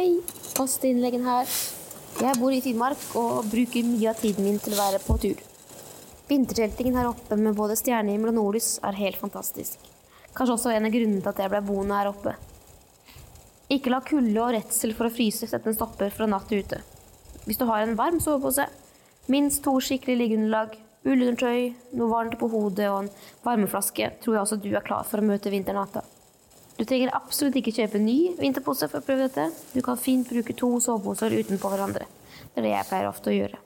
Hei, Postinnleggen her. Jeg bor i Finnmark og bruker mye av tiden min til å være på tur. Vinterteltingen her oppe med både stjernehimmel og nordlys er helt fantastisk. Kanskje også en av grunnene til at jeg ble boende her oppe. Ikke la kulde og redsel for å fryse sette en stopper for natt ute. Hvis du har en varm sovepose, minst to skikkelige liggeunderlag, ullundertøy, noe varmt på hodet og en varmeflaske, tror jeg også du er klar for å møte vinternatta. Du trenger absolutt ikke kjøpe ny vinterpose for å prøve dette. Du kan fint bruke to soveposer utenpå hverandre. Det er det jeg pleier ofte å gjøre.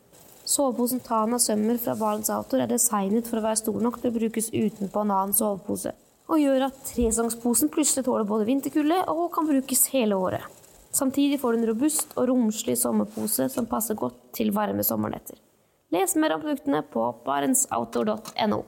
Soveposen Tana Sømmer fra Barents Outdoor er designet for å være stor nok til å brukes utenpå en annen sovepose, og gjør at tresangsposen plutselig tåler både vinterkulde og kan brukes hele året. Samtidig får du en robust og romslig sommerpose som passer godt til varme sommernetter. Les mer om produktene på barentsoutdoor.no.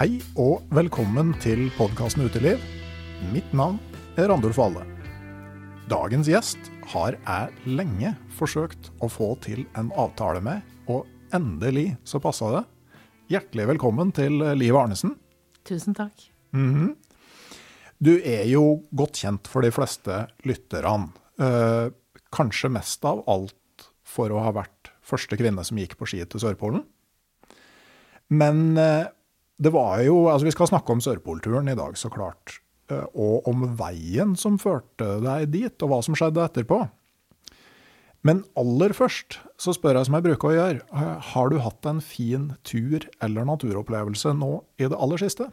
Hei og velkommen til podkasten Uteliv. Mitt navn er Randulf Valle. Dagens gjest har jeg lenge forsøkt å få til en avtale med, og endelig så passa det. Hjertelig velkommen til Liv Arnesen. Tusen takk. Du er jo godt kjent for de fleste lytterne. Eh, kanskje mest av alt for å ha vært første kvinne som gikk på ski til Sørpolen. Men eh, det var jo Altså, vi skal snakke om Sørpolturen i dag, så klart. Eh, Og om veien som førte deg dit, og hva som skjedde etterpå. Men aller først så spør jeg som jeg bruker å gjøre, eh, har du hatt en fin tur eller naturopplevelse nå i det aller siste?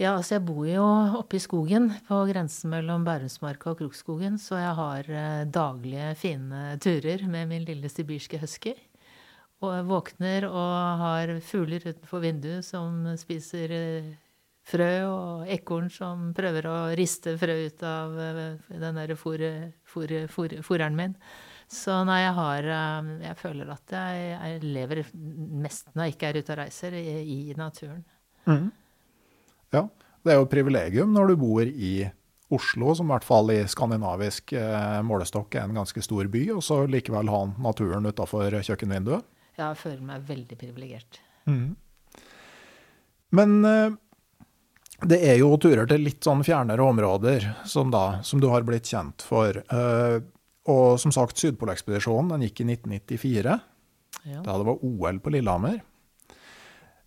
Ja, altså jeg bor jo oppe i skogen, på grensen mellom Bærumsmarka og Krokskogen, så jeg har eh, daglige fine turer med min lille sibirske husky. Og våkner og har fugler utenfor vinduet som spiser eh, frø, og ekorn som prøver å riste frø ut av eh, den derre fòreren min. Så nei, jeg har eh, Jeg føler at jeg, jeg lever mest når jeg ikke er ute og reiser, i, i naturen. Ja, det er jo et privilegium når du bor i Oslo, som i hvert fall i skandinavisk målestokk er en ganske stor by, og så likevel ha naturen utafor kjøkkenvinduet. Jeg føler meg veldig privilegert. Men eh, det er jo turer til litt sånn fjernere områder som, da, som du har blitt kjent for. Eh, og som sagt, Sydpolekspedisjonen den gikk i 1994, Ja. da det var OL på Lillehammer.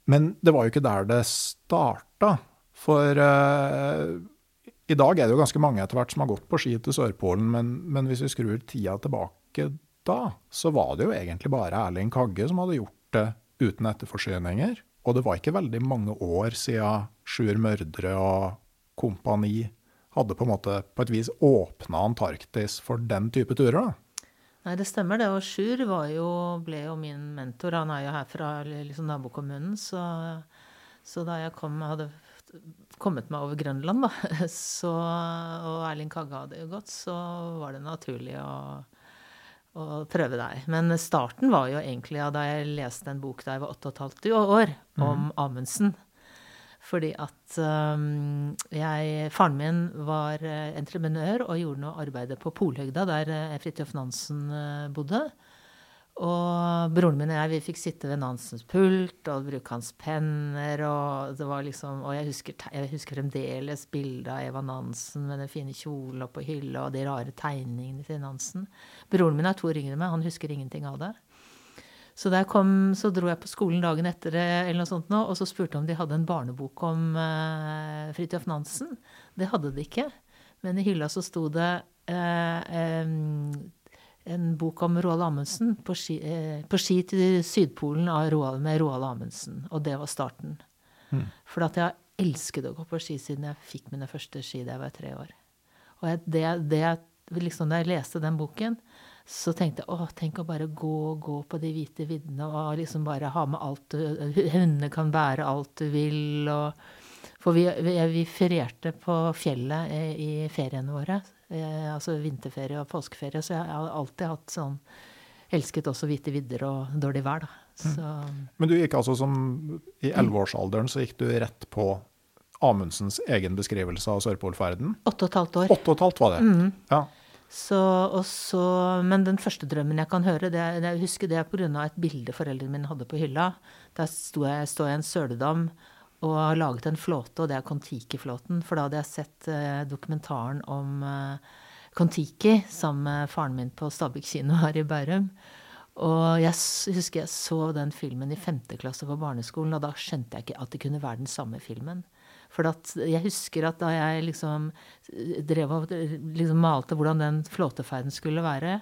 Men det var jo ikke der det starta. For uh, i dag er det jo ganske mange etter hvert som har gått på ski til Sørpolen, men, men hvis vi skrur tida tilbake da, så var det jo egentlig bare Erling Kagge som hadde gjort det uten etterforsyninger. Og det var ikke veldig mange år siden Sjur Mørdre og kompani hadde på en måte på et vis åpna Antarktis for den type turer. da. Nei, det stemmer det. Og Sjur jo, ble jo min mentor. Han er jo her fra liksom, nabokommunen. Så, så da jeg kom, hadde kommet meg over Grønland, da, så, og Erling Kagge hadde jo gått, så var det naturlig å, å prøve deg. Men starten var jo egentlig ja, da jeg leste en bok da jeg var 8 15 år, om Amundsen. Fordi at um, jeg, faren min var eh, entreprenør og gjorde noe arbeid på Polhøgda, der uh, Fridtjof Nansen eh, bodde. Og broren min og jeg vi fikk sitte ved Nansens pult og bruke hans penner. Og det var liksom, og jeg husker, jeg husker fremdeles bildet av Eva Nansen med den fine kjolen oppå hylla og de rare tegningene til Nansen. Broren min er to år yngre meg, han husker ingenting av det. Så da jeg kom, så dro jeg på skolen dagen etter eller noe sånt nå, og så spurte om de hadde en barnebok om uh, Fridtjof Nansen. Det hadde de ikke. Men i hylla så sto det eh, em, en bok om Roald Amundsen, på ski, eh, på ski til Sydpolen av Roald, med Roald Amundsen. Og det var starten. For at jeg elsket å gå på ski siden jeg fikk mine første ski da jeg var tre år. Og jeg, det, det liksom, Da jeg leste den boken, så tenkte jeg å, tenk å bare gå gå på de hvite viddene og liksom bare ha med alt du Hundene kan bære alt du vil. og for vi, vi, vi ferierte på fjellet i, i feriene våre. Eh, altså vinterferie og påskeferie. Så jeg har alltid hatt sånn Elsket også hvite vidder og dårlig vær, da. Så Men du gikk altså som I elleveårsalderen så gikk du rett på Amundsens egen beskrivelse av Sørpolferden? åtte og et halvt år. Åtte og et halvt var det. Ja. Så, og så, men den første drømmen jeg kan høre, det, jeg husker det er pga. et bilde foreldrene mine hadde på hylla. Der sto jeg, står jeg i en søledam og har laget en flåte, og det er Kon-Tiki-flåten. For da hadde jeg sett eh, dokumentaren om eh, Kon-Tiki sammen med faren min på Stabekk kino her i Bærum. Og jeg husker jeg så den filmen i femte klasse på barneskolen, og da skjønte jeg ikke at det kunne være den samme filmen. For jeg husker at da jeg liksom drev og liksom malte hvordan den flåteferden skulle være,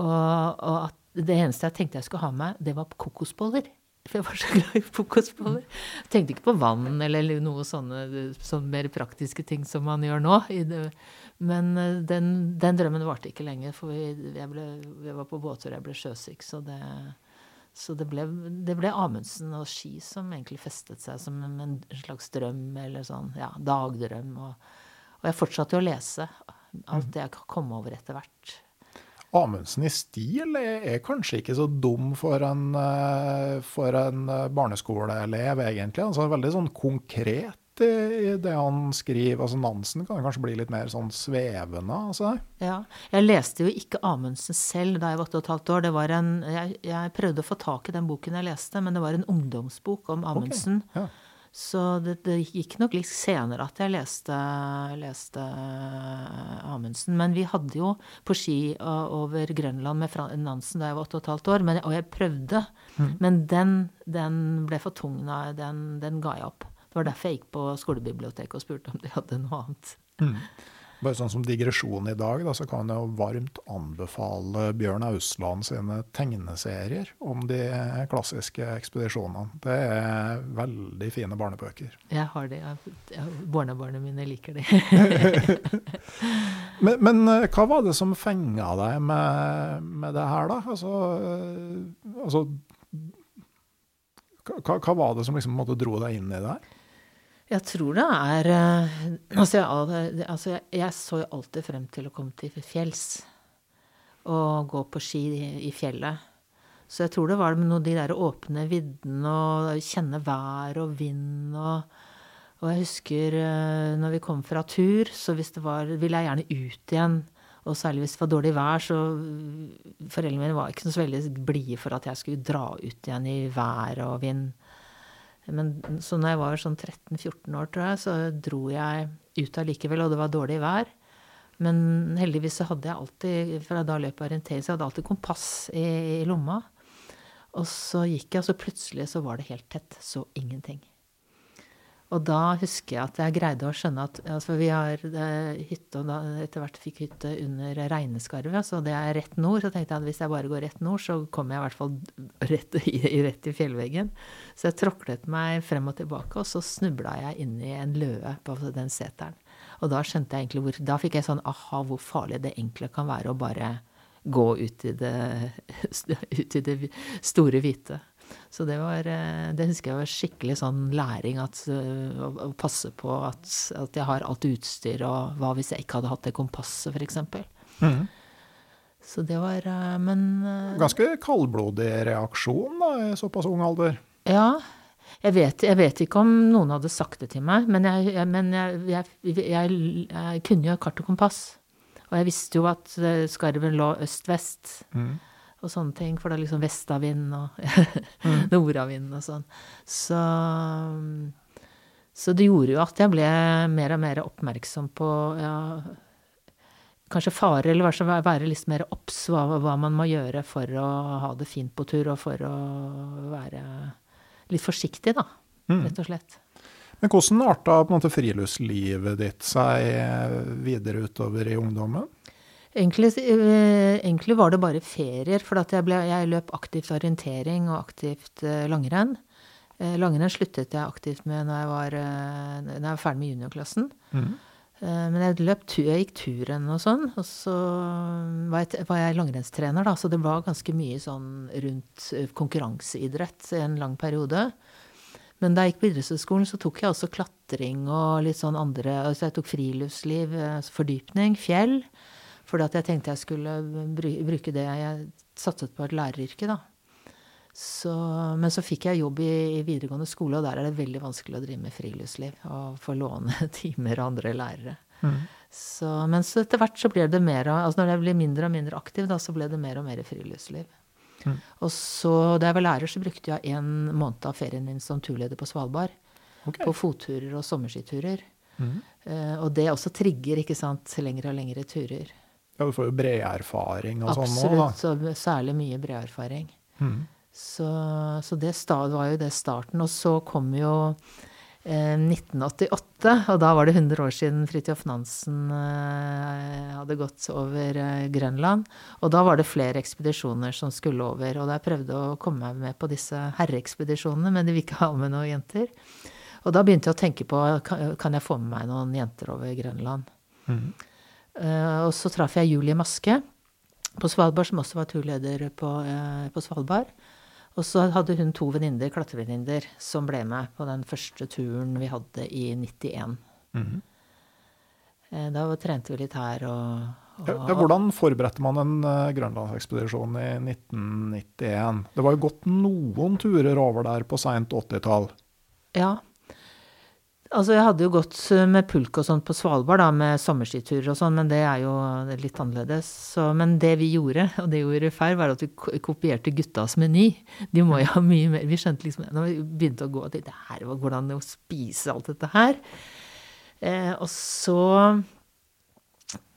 og, og at det eneste jeg tenkte jeg skulle ha med, det var kokosboller. For jeg var så glad i kokosboller. Jeg tenkte ikke på vann eller noe sånne, sånne mer praktiske ting som man gjør nå. Men eh, den, den drømmen varte ikke lenger, for vi, jeg, ble, jeg var på båttur, jeg ble sjøsyk. Så det, så det ble, det ble Amundsen og ski som egentlig festet seg som en, en slags drøm, eller sånn, ja, dagdrøm. Og, og jeg fortsatte jo å lese alt det jeg kom over etter hvert. Amundsen i stil er, er kanskje ikke så dum for en, eh, for en eh, barneskoleelev, egentlig. Altså, veldig sånn konkret i, det han skriver. Altså, Nansen kan kanskje bli litt mer sånn svevende. Altså. Ja. Jeg leste jo ikke Amundsen selv da jeg var åtte og et halvt år. Det var en, jeg, jeg prøvde å få tak i den boken jeg leste, men det var en ungdomsbok om Amundsen. Ja. Så det, det gikk nok litt senere at jeg leste, leste Amundsen. Men vi hadde jo på ski over Grønland med Nansen da jeg var åtte og et halvt år, men, og jeg prøvde. Men den, den ble for tung. Den, den ga jeg opp. Det var derfor jeg gikk på skolebiblioteket og spurte om de hadde noe annet. Bare sånn som digresjon i dag, da, så kan jeg jo varmt anbefale Bjørn Ausland sine tegneserier om de klassiske ekspedisjonene. Det er veldig fine barnebøker. Jeg har jeg, barnebarna mine liker det. Men, men eh, hva var det som fenga deg med, med det her, da? Altså, eh, altså hva, hva var det som liksom måtte dro deg inn i det her? Jeg tror det er eh, Altså, jeg, altså jeg, så jo alltid frem til å komme til fjells. Og gå på ski i, fjellet. Så jeg tror det var noe de der åpne viddene og kjenne vær og vind og Og jeg husker eh, når vi kom fra tur, så hvis det var ville jeg gjerne ut igjen. Og særlig hvis det var dårlig vær, så Foreldrene mine var ikke så veldig blide for at jeg skulle dra ut igjen i vær og vind. Men så når jeg var sånn 13-14 år, tror jeg, så dro jeg ut allikevel, og det var dårlig vær. Men heldigvis så hadde jeg alltid, fra da løp jeg orientering, så jeg hadde alltid kompass i, i lomma. Og så gikk jeg, og så plutselig så var det helt tett. Så ingenting. Og da husker jeg at jeg greide å skjønne at altså vi har eh, hytte, og da etter hvert fikk hytte under Regneskarvet, så det er rett nord. Så tenkte jeg at hvis jeg bare går rett nord, så kommer jeg i hvert fall rett rett i fjellveggen. Så jeg tråklet meg frem og tilbake, og så snubla jeg inn i en løe på den seteren. Og da skjønte jeg egentlig hvor Da fikk jeg sånn aha, hvor farlig det egentlig kan være å bare gå ut i det, ut i det store hvite. Så det var Det husker jeg var skikkelig sånn læring at, å, å passe på at, at jeg har alt utstyr, og hva hvis jeg ikke hadde hatt det kompasset, f.eks. Mm. Så det var Men Ganske kaldblodig reaksjon da, i såpass ung alder. Ja. Jeg vet, jeg vet ikke om noen hadde sagt det til meg, men jeg, jeg, men jeg, kunne jo kart og kompass. Og jeg visste jo at eh, skarven lå øst-vest Mhm. Og sånne ting, for det er liksom vestavind og nordavind og sånn. Så, så det gjorde jo at jeg ble mer og mer oppmerksom på ja, kanskje fare, eller hvert fall være litt mer obs hva, hva man må gjøre for å ha det fint på tur, og for å være litt forsiktig, da, rett og slett. Men hvordan arta på en måte friluftslivet ditt seg videre utover i ungdommen? Egentlig, eh, egentlig var det bare ferier, for at jeg, ble, jeg løp aktivt orientering og aktivt eh, langrenn. Eh, langrenn sluttet jeg aktivt med når jeg var, når jeg var ferdig med juniorklassen. Mm. Men jeg, løp jeg gikk turen og sånn, og så var jeg, var jeg langrennstrener, da, så det var ganske mye sånn rundt konkurranseidrett i en lang periode. Men da jeg gikk på idrettshøyskolen, så tok jeg også klatring og litt sånn andre Altså jeg tok friluftsliv, eh, fordypning, fjell. Fordi at jeg tenkte jeg skulle bruke det jeg satset på et læreryrke, da. Så, men så fikk jeg jobb i, i, videregående skole, og der er det veldig vanskelig å drive med friluftsliv. Og få låne timer av andre lærere. Mm. Så, men så etter hvert så ble det mer altså Når jeg ble mindre og mindre aktiv, da, så ble det mer og mer friluftsliv. Mm. Og så da jeg var lærer, så brukte jeg en måned av ferien min som turleder på Svalbard. Okay. På fotturer og sommerskiturer. Mm. Uh, og det også trigger ikke sant, lengre og lengre turer. Ja, Du får jo breerfaring og sånn òg, da. Absolutt. Særlig mye breerfaring. Mm. Så, så, det var jo det starten. Og så kom jo 1988, eh, og da var det 100 år siden Fridtjof Nansen eh, hadde gått over eh, Grønland. Og da var det flere ekspedisjoner som skulle over. Og jeg prøvde å komme meg med på disse herreekspedisjonene, men de vil ikke ha med noen jenter. Og da begynte jeg å tenke på kan jeg få med meg noen jenter over Grønland. Mm. Og så traff jeg Julie Maske på Svalbard, som også var turleder på, på Svalbard. Og så hadde hun to venninner, klatrevenninner, som ble med på den første turen vi hadde i 91. Mm -hmm. Da trente vi litt her og, og ja, Hvordan forberedte man en uh, grønlandsekspedisjon i 1991? Det var jo gått noen turer over der på seint 80-tall? Ja, Altså, jeg hadde jo gått eh, med pulk og sånn på Svalbard, da, med sommerskiturer og sånn, men det er jo litt annerledes. Så, men det vi gjorde, og det gjorde feil, var at vi kopierte guttas meny. De må jo ha mye mer Vi skjønte liksom Når vi begynte å gå det her var hvordan å spise alt dette her. Eh, og så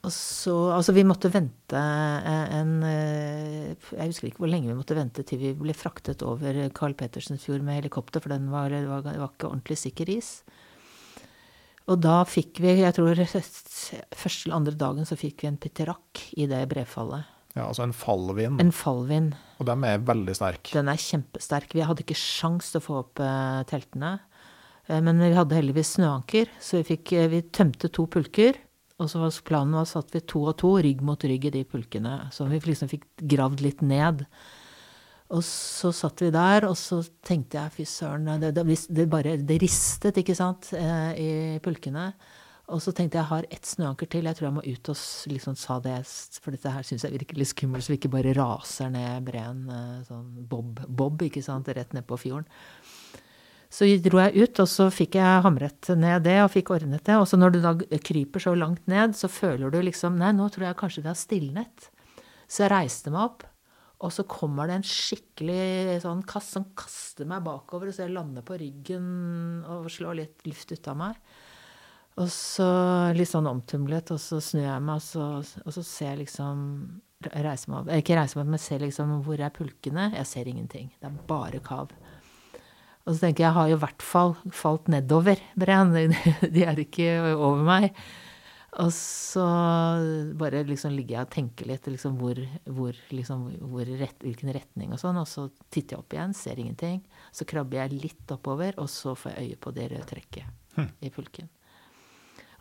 og så, altså Vi måtte vente eh, en eh, Jeg husker ikke hvor lenge vi måtte vente til vi ble fraktet over Carl Petersensfjord med helikopter, for den var, var, var ikke ordentlig sikker is. Og da fikk vi, jeg tror første eller andre dagen, så fikk vi en pitterakk i det brefallet. Ja, altså en fallvind. En fallvind. Og den er veldig sterk. Den er kjempesterk. Vi hadde ikke sjans til å få opp uh, teltene. Uh, men vi hadde heldigvis snøanker, så vi, fikk, uh, vi tømte to pulker. Og så var planen var at vi to og to, rygg mot rygg i de pulkene. Så vi liksom fikk gravd litt ned. Og så satt vi der, og så tenkte jeg fy søren, det, det, det, det ristet, ikke sant, eh, i pulkene. Og så tenkte jeg jeg har ett snøanker til, jeg tror jeg må ut og liksom sa det, for dette her syns jeg virker litt skummelt, så vi ikke bare raser ned breen eh, sånn bob, bob, ikke sant, rett ned på fjorden. Så dro jeg ut, og så fikk jeg hamret ned det og fikk ordnet det. Og så når du da kryper så langt ned, så føler du liksom Nei, nå tror jeg kanskje det har stilnet. Så jeg reiste meg opp og så kommer det en skikkelig sånn kast som kaster meg bakover, så jeg lander på ryggen og slår litt luft ut av meg. Og så litt sånn omtumlet, og så snur jeg meg, og så, og så ser jeg liksom reiser meg opp. Ikke reiser meg men ser liksom hvor er pulkene? Jeg ser ingenting. Det er bare kav. Og så tenker jeg, jeg har jo i hvert fall falt nedover, Brenn. De er ikke over meg. Og så bare liksom ligger jeg og tenker litt liksom hvor, hvor, liksom, hvor rett, hvilken retning og sånn. Og så titter jeg opp igjen, ser ingenting. Så krabber jeg litt oppover, og så får jeg øye på det røde trekket hm. i pulken.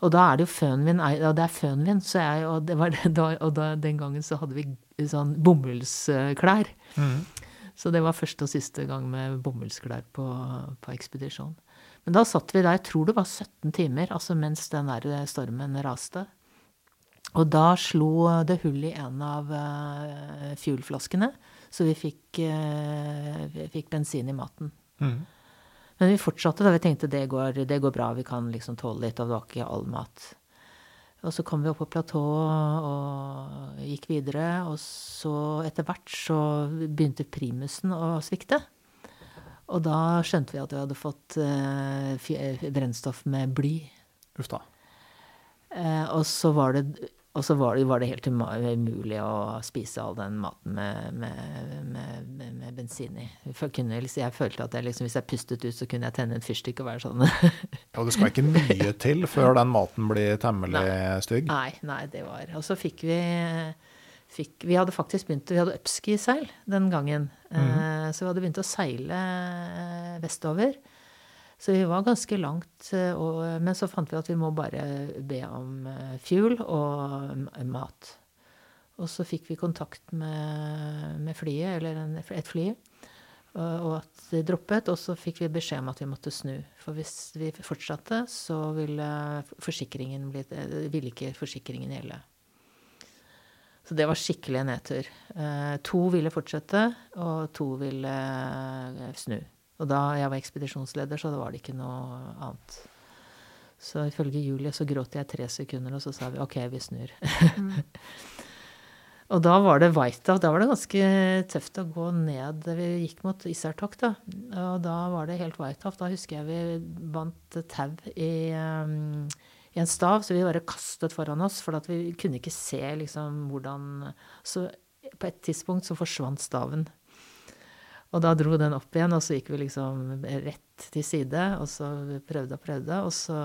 Og da er det jo fønvind, og det er fønvind, så jeg, og, det var, da, og da, den gangen så hadde vi sånn bomullsklær. Mm. Så det var første og siste gang med bomullsklær på, på ekspedisjon. Men da satt vi der, jeg tror det var 17 timer, altså mens den der stormen raste. Og da slo det hull i en av uh, fuelflaskene, så vi fikk, uh, vi fikk, bensin i maten. Mm. Men vi fortsatte da vi tenkte det går, det går bra, vi kan liksom tåle litt, og det var ikke all mat. Og så kom vi opp på platået og gikk videre, og så etter hvert så begynte primusen å svikte. Og da skjønte vi at vi hadde fått uh, brennstoff med bly. Uff da. Uh, og så var det og så var det, var det, helt umulig å spise all den maten med, med, med, med bensin i. Kunne, jeg følte at jeg liksom, hvis jeg pustet ut, så kunne jeg tenne en fyrstikk og være sånn. ja, det skal ikke mye til før den maten blir temmelig nei. stygg? Nei, nei, det var Og så fikk vi fikk, Vi hadde faktisk begynt Vi hadde upski-seil den gangen. Mm. Så vi hadde begynt å seile eh, vestover. Så vi var ganske langt. Eh, og, men så fant vi at vi må bare be om fuel og mat. Og så fikk vi kontakt med, med flyet, eller en, et fly, og at det droppet. Og så fikk vi beskjed om at vi måtte snu. For hvis vi fortsatte, så ville, forsikringen bli, ville ikke forsikringen gjelde. Så det var skikkelig nedtur. Eh, to ville fortsette, og to ville eh, snu. Og da jeg var ekspedisjonsleder, så var det ikke noe annet. Så ifølge Julie så gråt jeg tre sekunder, og så sa vi OK, vi snur. Mm. og da var det whiteout. Da var det ganske tøft å gå ned. Vi gikk mot Isartok, da. Og da var det helt whiteout. Da husker jeg vi vant tau i um, i en stav, så vi bare kastet foran oss, for vi kunne ikke se liksom hvordan Så på et tidspunkt så forsvant staven. Og da dro den opp igjen, og så gikk vi liksom rett til side. Og så prøvde og prøvde, og så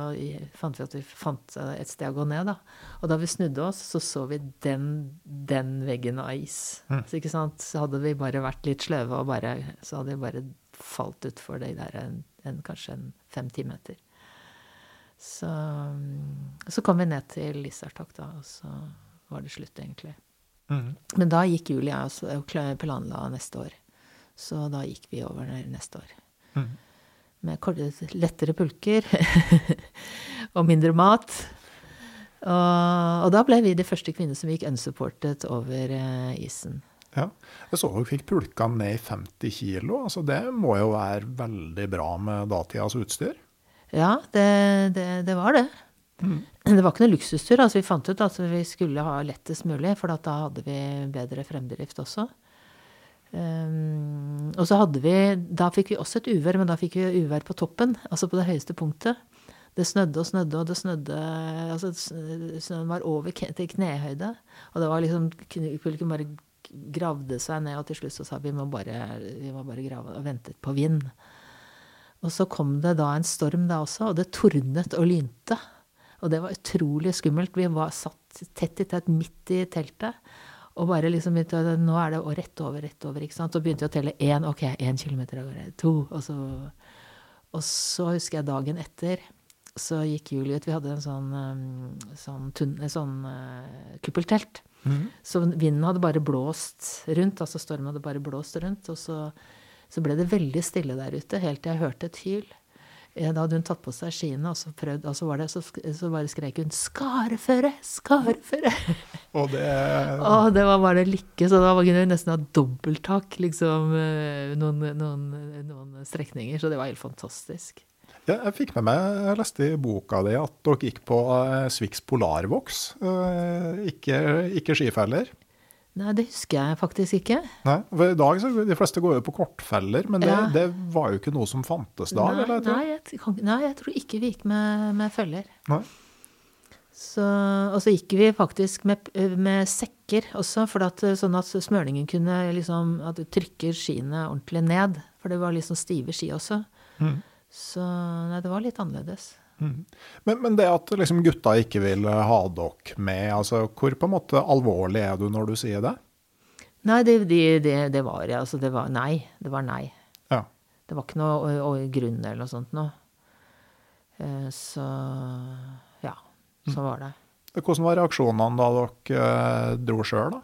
fant vi at vi fant et sted å gå ned, da. Og da vi snudde oss, så så vi den, den veggen av is. Mm. Så ikke sant, så hadde vi bare vært litt sløve, og bare, så hadde vi bare falt utfor det der en, en, kanskje en fem-ti meter. Så, så kom vi ned til Lissartok, da, og så var det slutt, egentlig. Mm. Men da gikk Julie og planla neste år. Så da gikk vi over neste år. Mm. Med lettere pulker og mindre mat. Og, og, da ble vi de første kvinnene som gikk unsupported over uh, isen. Ja, Jeg så dere fikk pulka ned i 50 kilo. Altså, det må jo være veldig bra med datidas utstyr? Ja, det, det, det var det. Mm. Det var ikke noe luksustur. altså Vi fant ut at vi skulle ha lettest mulig, for da hadde vi bedre fremdrift også. Um, og så hadde vi Da fikk vi også et uvær, men da fikk vi uvær på toppen, altså på det høyeste punktet. Det snødde og snødde, og det snødde altså Snøen var over til knehøyde. Og det var liksom Publikum bare gravde seg ned, og til slutt så sa vi må bare, vi må bare grave og ventet på vind. Og så kom det da en storm da også, og det tordnet og lynte. Og det var utrolig skummelt. Vi var satt tett i tett midt i teltet. Og bare liksom begynte å Nå er det rett over, rett over. ikke sant? Så begynte vi å telle én. Ok, én kilometer av gårde. To. Og så, og så husker jeg dagen etter så gikk Julie ut. Vi hadde en sånn, sånn, tunne, sånn uh, kuppeltelt. Mm. Så vinden hadde bare blåst rundt. Altså stormen hadde bare blåst rundt. Og så så ble det veldig stille der ute, helt til jeg hørte et hyl. Da hadde hun tatt på seg skiene, og så, prøvd, og så, det, så, så bare skrek hun 'Skareføre! Skareføre!' Og det Og det var bare lykke, så da kunne hun nesten ha dobbelttak liksom, eh, noen, noen, noen strekninger. Så det var helt fantastisk. Ja, jeg fikk med meg, jeg leste i boka di at dere gikk på uh, Swix Polarvox. Uh, ikke, ikke skifeller. Nei, det husker jeg faktisk ikke. Nei, for i dag så De fleste går jo på kortfeller, men det, ja. det var jo ikke noe som fantes da? Nei, eller, nei, jeg, nei jeg, tror ikke vi gikk med, med feller. Nei. Så, og så gikk vi faktisk med, med sekker også, for at, sånn at smølingen kunne liksom At du trykker skiene ordentlig ned. For det var liksom stive ski også. Mm. Så nei, det var litt annerledes. Mm. Men, men, det at liksom gutta ikke vil ha dere med, altså, hvor på en måte alvorlig er du når du sier det? Nei, det, det, det, det var altså, det var nei. Det var nei. Ja. Det var ikke noe og, og grunn eller noe sånt noe. Eh, så ja, så mm. var det. Hvordan var reaksjonene da dere eh, dro sjøl, da?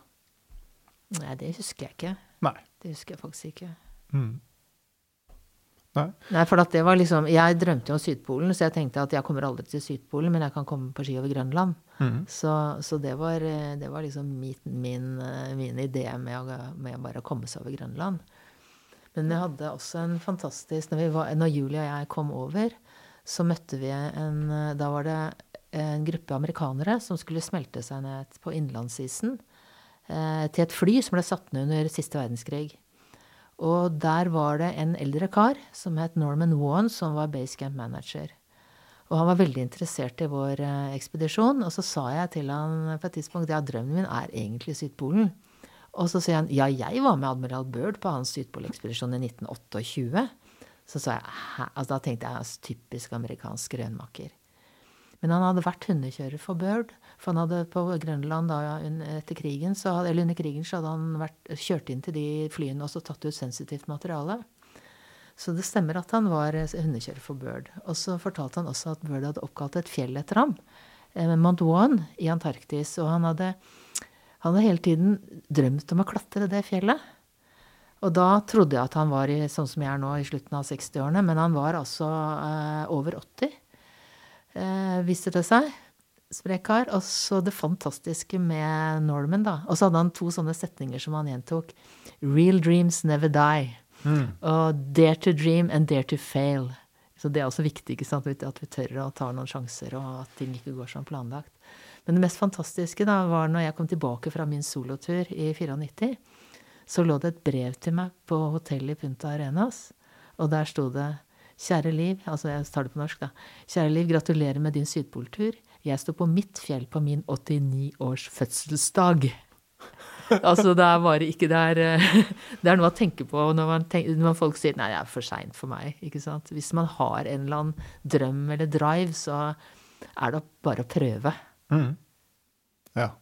Nei, det husker jeg ikke. Nei. Det husker jeg faktisk ikke. Mm. Nei. Nei, for det var liksom, Jeg drømte jo om Sydpolen, så jeg tenkte at jeg kommer aldri til Sydpolen, men jeg kan komme på ski over Grønland. Mm. Så, så det, var, det, var, liksom min, min, min idé med å, med å, bare komme seg over Grønland. Men vi hadde også en fantastisk Når, var, når Julie og jeg kom over, så møtte vi en Da var det en gruppe amerikanere som skulle smelte seg ned på innlandsisen eh, til et fly som ble satt ned under siste verdenskrig. Og der var det en eldre kar som het Norman Vaughan, som var basecamp manager. Og han var veldig interessert i vår eh, ekspedisjon. Og så sa jeg til han på et tidspunkt ja, drømmen min er egentlig Sydpolen. Og så sier han ja, jeg var med admiral Byrd på hans sydpolekspedisjon i 1928. Så sa jeg, altså Da tenkte jeg typisk amerikansk grønnmaker. Men han hadde vært hundekjører for Bird. For han hadde på Grønland da, etter krigen, hadde, eller under krigen så hadde han vært, kjørt inn til de flyene og så tatt ut sensitivt materiale. Så det stemmer at han var hundekjører for Bird. Og så fortalte han også at Bird hadde oppkalt et fjell etter ham. Eh, One i Antarktis. Og han hadde, han hadde hele tiden drømt om å klatre det fjellet. Og da trodde jeg at han var i, sånn som jeg er nå, i slutten av 60-årene. Men han var altså eh, over 80 eh, viste det seg. Sprek kar. Og så det fantastiske med Norman, da. Og så hadde han to sånne setninger som han gjentok. Real dreams never die. Og dare to dream and dare to fail. Så det er også viktig ikke sant? at vi tør å ta noen sjanser, og at ting ikke går som planlagt. Men det mest fantastiske da var når jeg kom tilbake fra min solotur i 94. Så lå det et brev til meg på hotellet i Punta Arenas, og der sto det Kjære Liv, altså jeg tar det på norsk, da. Kjære Liv, gratulerer med din sydpoltur. Jeg står på mitt fjell på min 89 års fødselsdag. altså det er bare ikke det er, eh, det er noe å tenke på når, man tenker, når folk sier nei, det er for seint for meg. ikke sant? Hvis man har en eller annen drøm eller drive, så er det bare å prøve. Mm. Ja.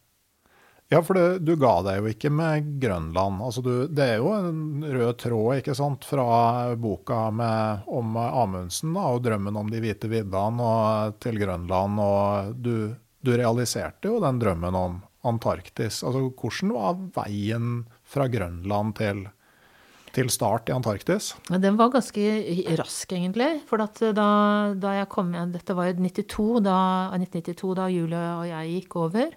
Ja, for det, du ga deg jo ikke med Grønland. Altså du, det er jo en rød tråd ikke sant, fra boka med, om Amundsen da, og drømmen om de hvite viddene til Grønland. Og du, du, realiserte jo den drømmen om Antarktis. Altså, hvordan var veien fra Grønland til, til start i Antarktis? Den var ganske rask, egentlig. For da, da, jeg kom Dette var jo 92, da, 1992, da Julie og jeg gikk over.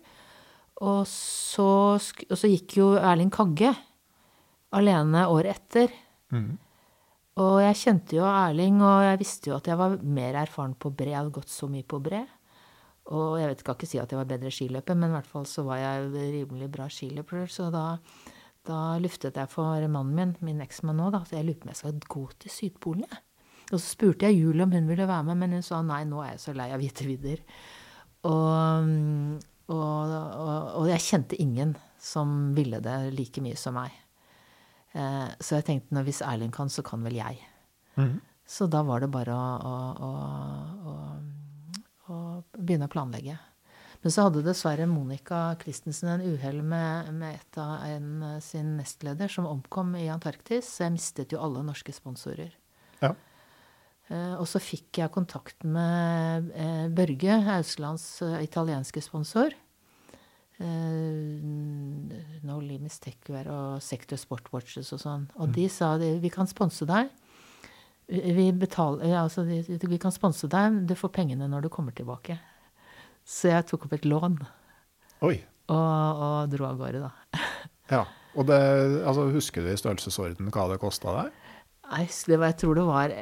Og så, og så, gikk jo Erling Kagge alene året etter. Mm. Og jeg kjente jo Erling, og jeg visste jo at jeg var mer erfaren på bre. Jeg hadde gått så mye på bre. Og jeg vet, skal ikke si at jeg var bedre skiløper, men i hvert fall så var jeg rimelig bra skiløper. Så da, da luftet jeg for mannen min, min eksmann nå, da, at jeg lurer på om jeg skal gå til Sydpolen. Jeg. Og så spurte jeg Julie om hun ville være med, men hun sa nei, nå er jeg så lei av hvite vidder. Og, og, og, og, jeg kjente ingen som ville det like mye som meg. Eh, så jeg tenkte at hvis Erlend kan, så kan vel jeg. Mm. Så da var det bare å, å, å, å, begynne å planlegge. Men så hadde dessverre Monica Christensen en uhell med, med et av en, sin nestleder som omkom i Antarktis. Så jeg mistet jo alle norske sponsorer. Ja. Eh, og så fikk jeg kontakt med eh, Børge, Auslands eh, italienske sponsor. No Limits Techware og Sector Sportwatches og sånn. Og de sa vi kan sponse deg. Vi, betaler, altså, vi kan sponse deg, du får pengene når du kommer tilbake. Så jeg tok opp et lån. Oi. Og, og dro av gårde, da. ja. Og det, altså, husker du i størrelsesorden hva det kosta deg? Nei, det var, jeg tror det var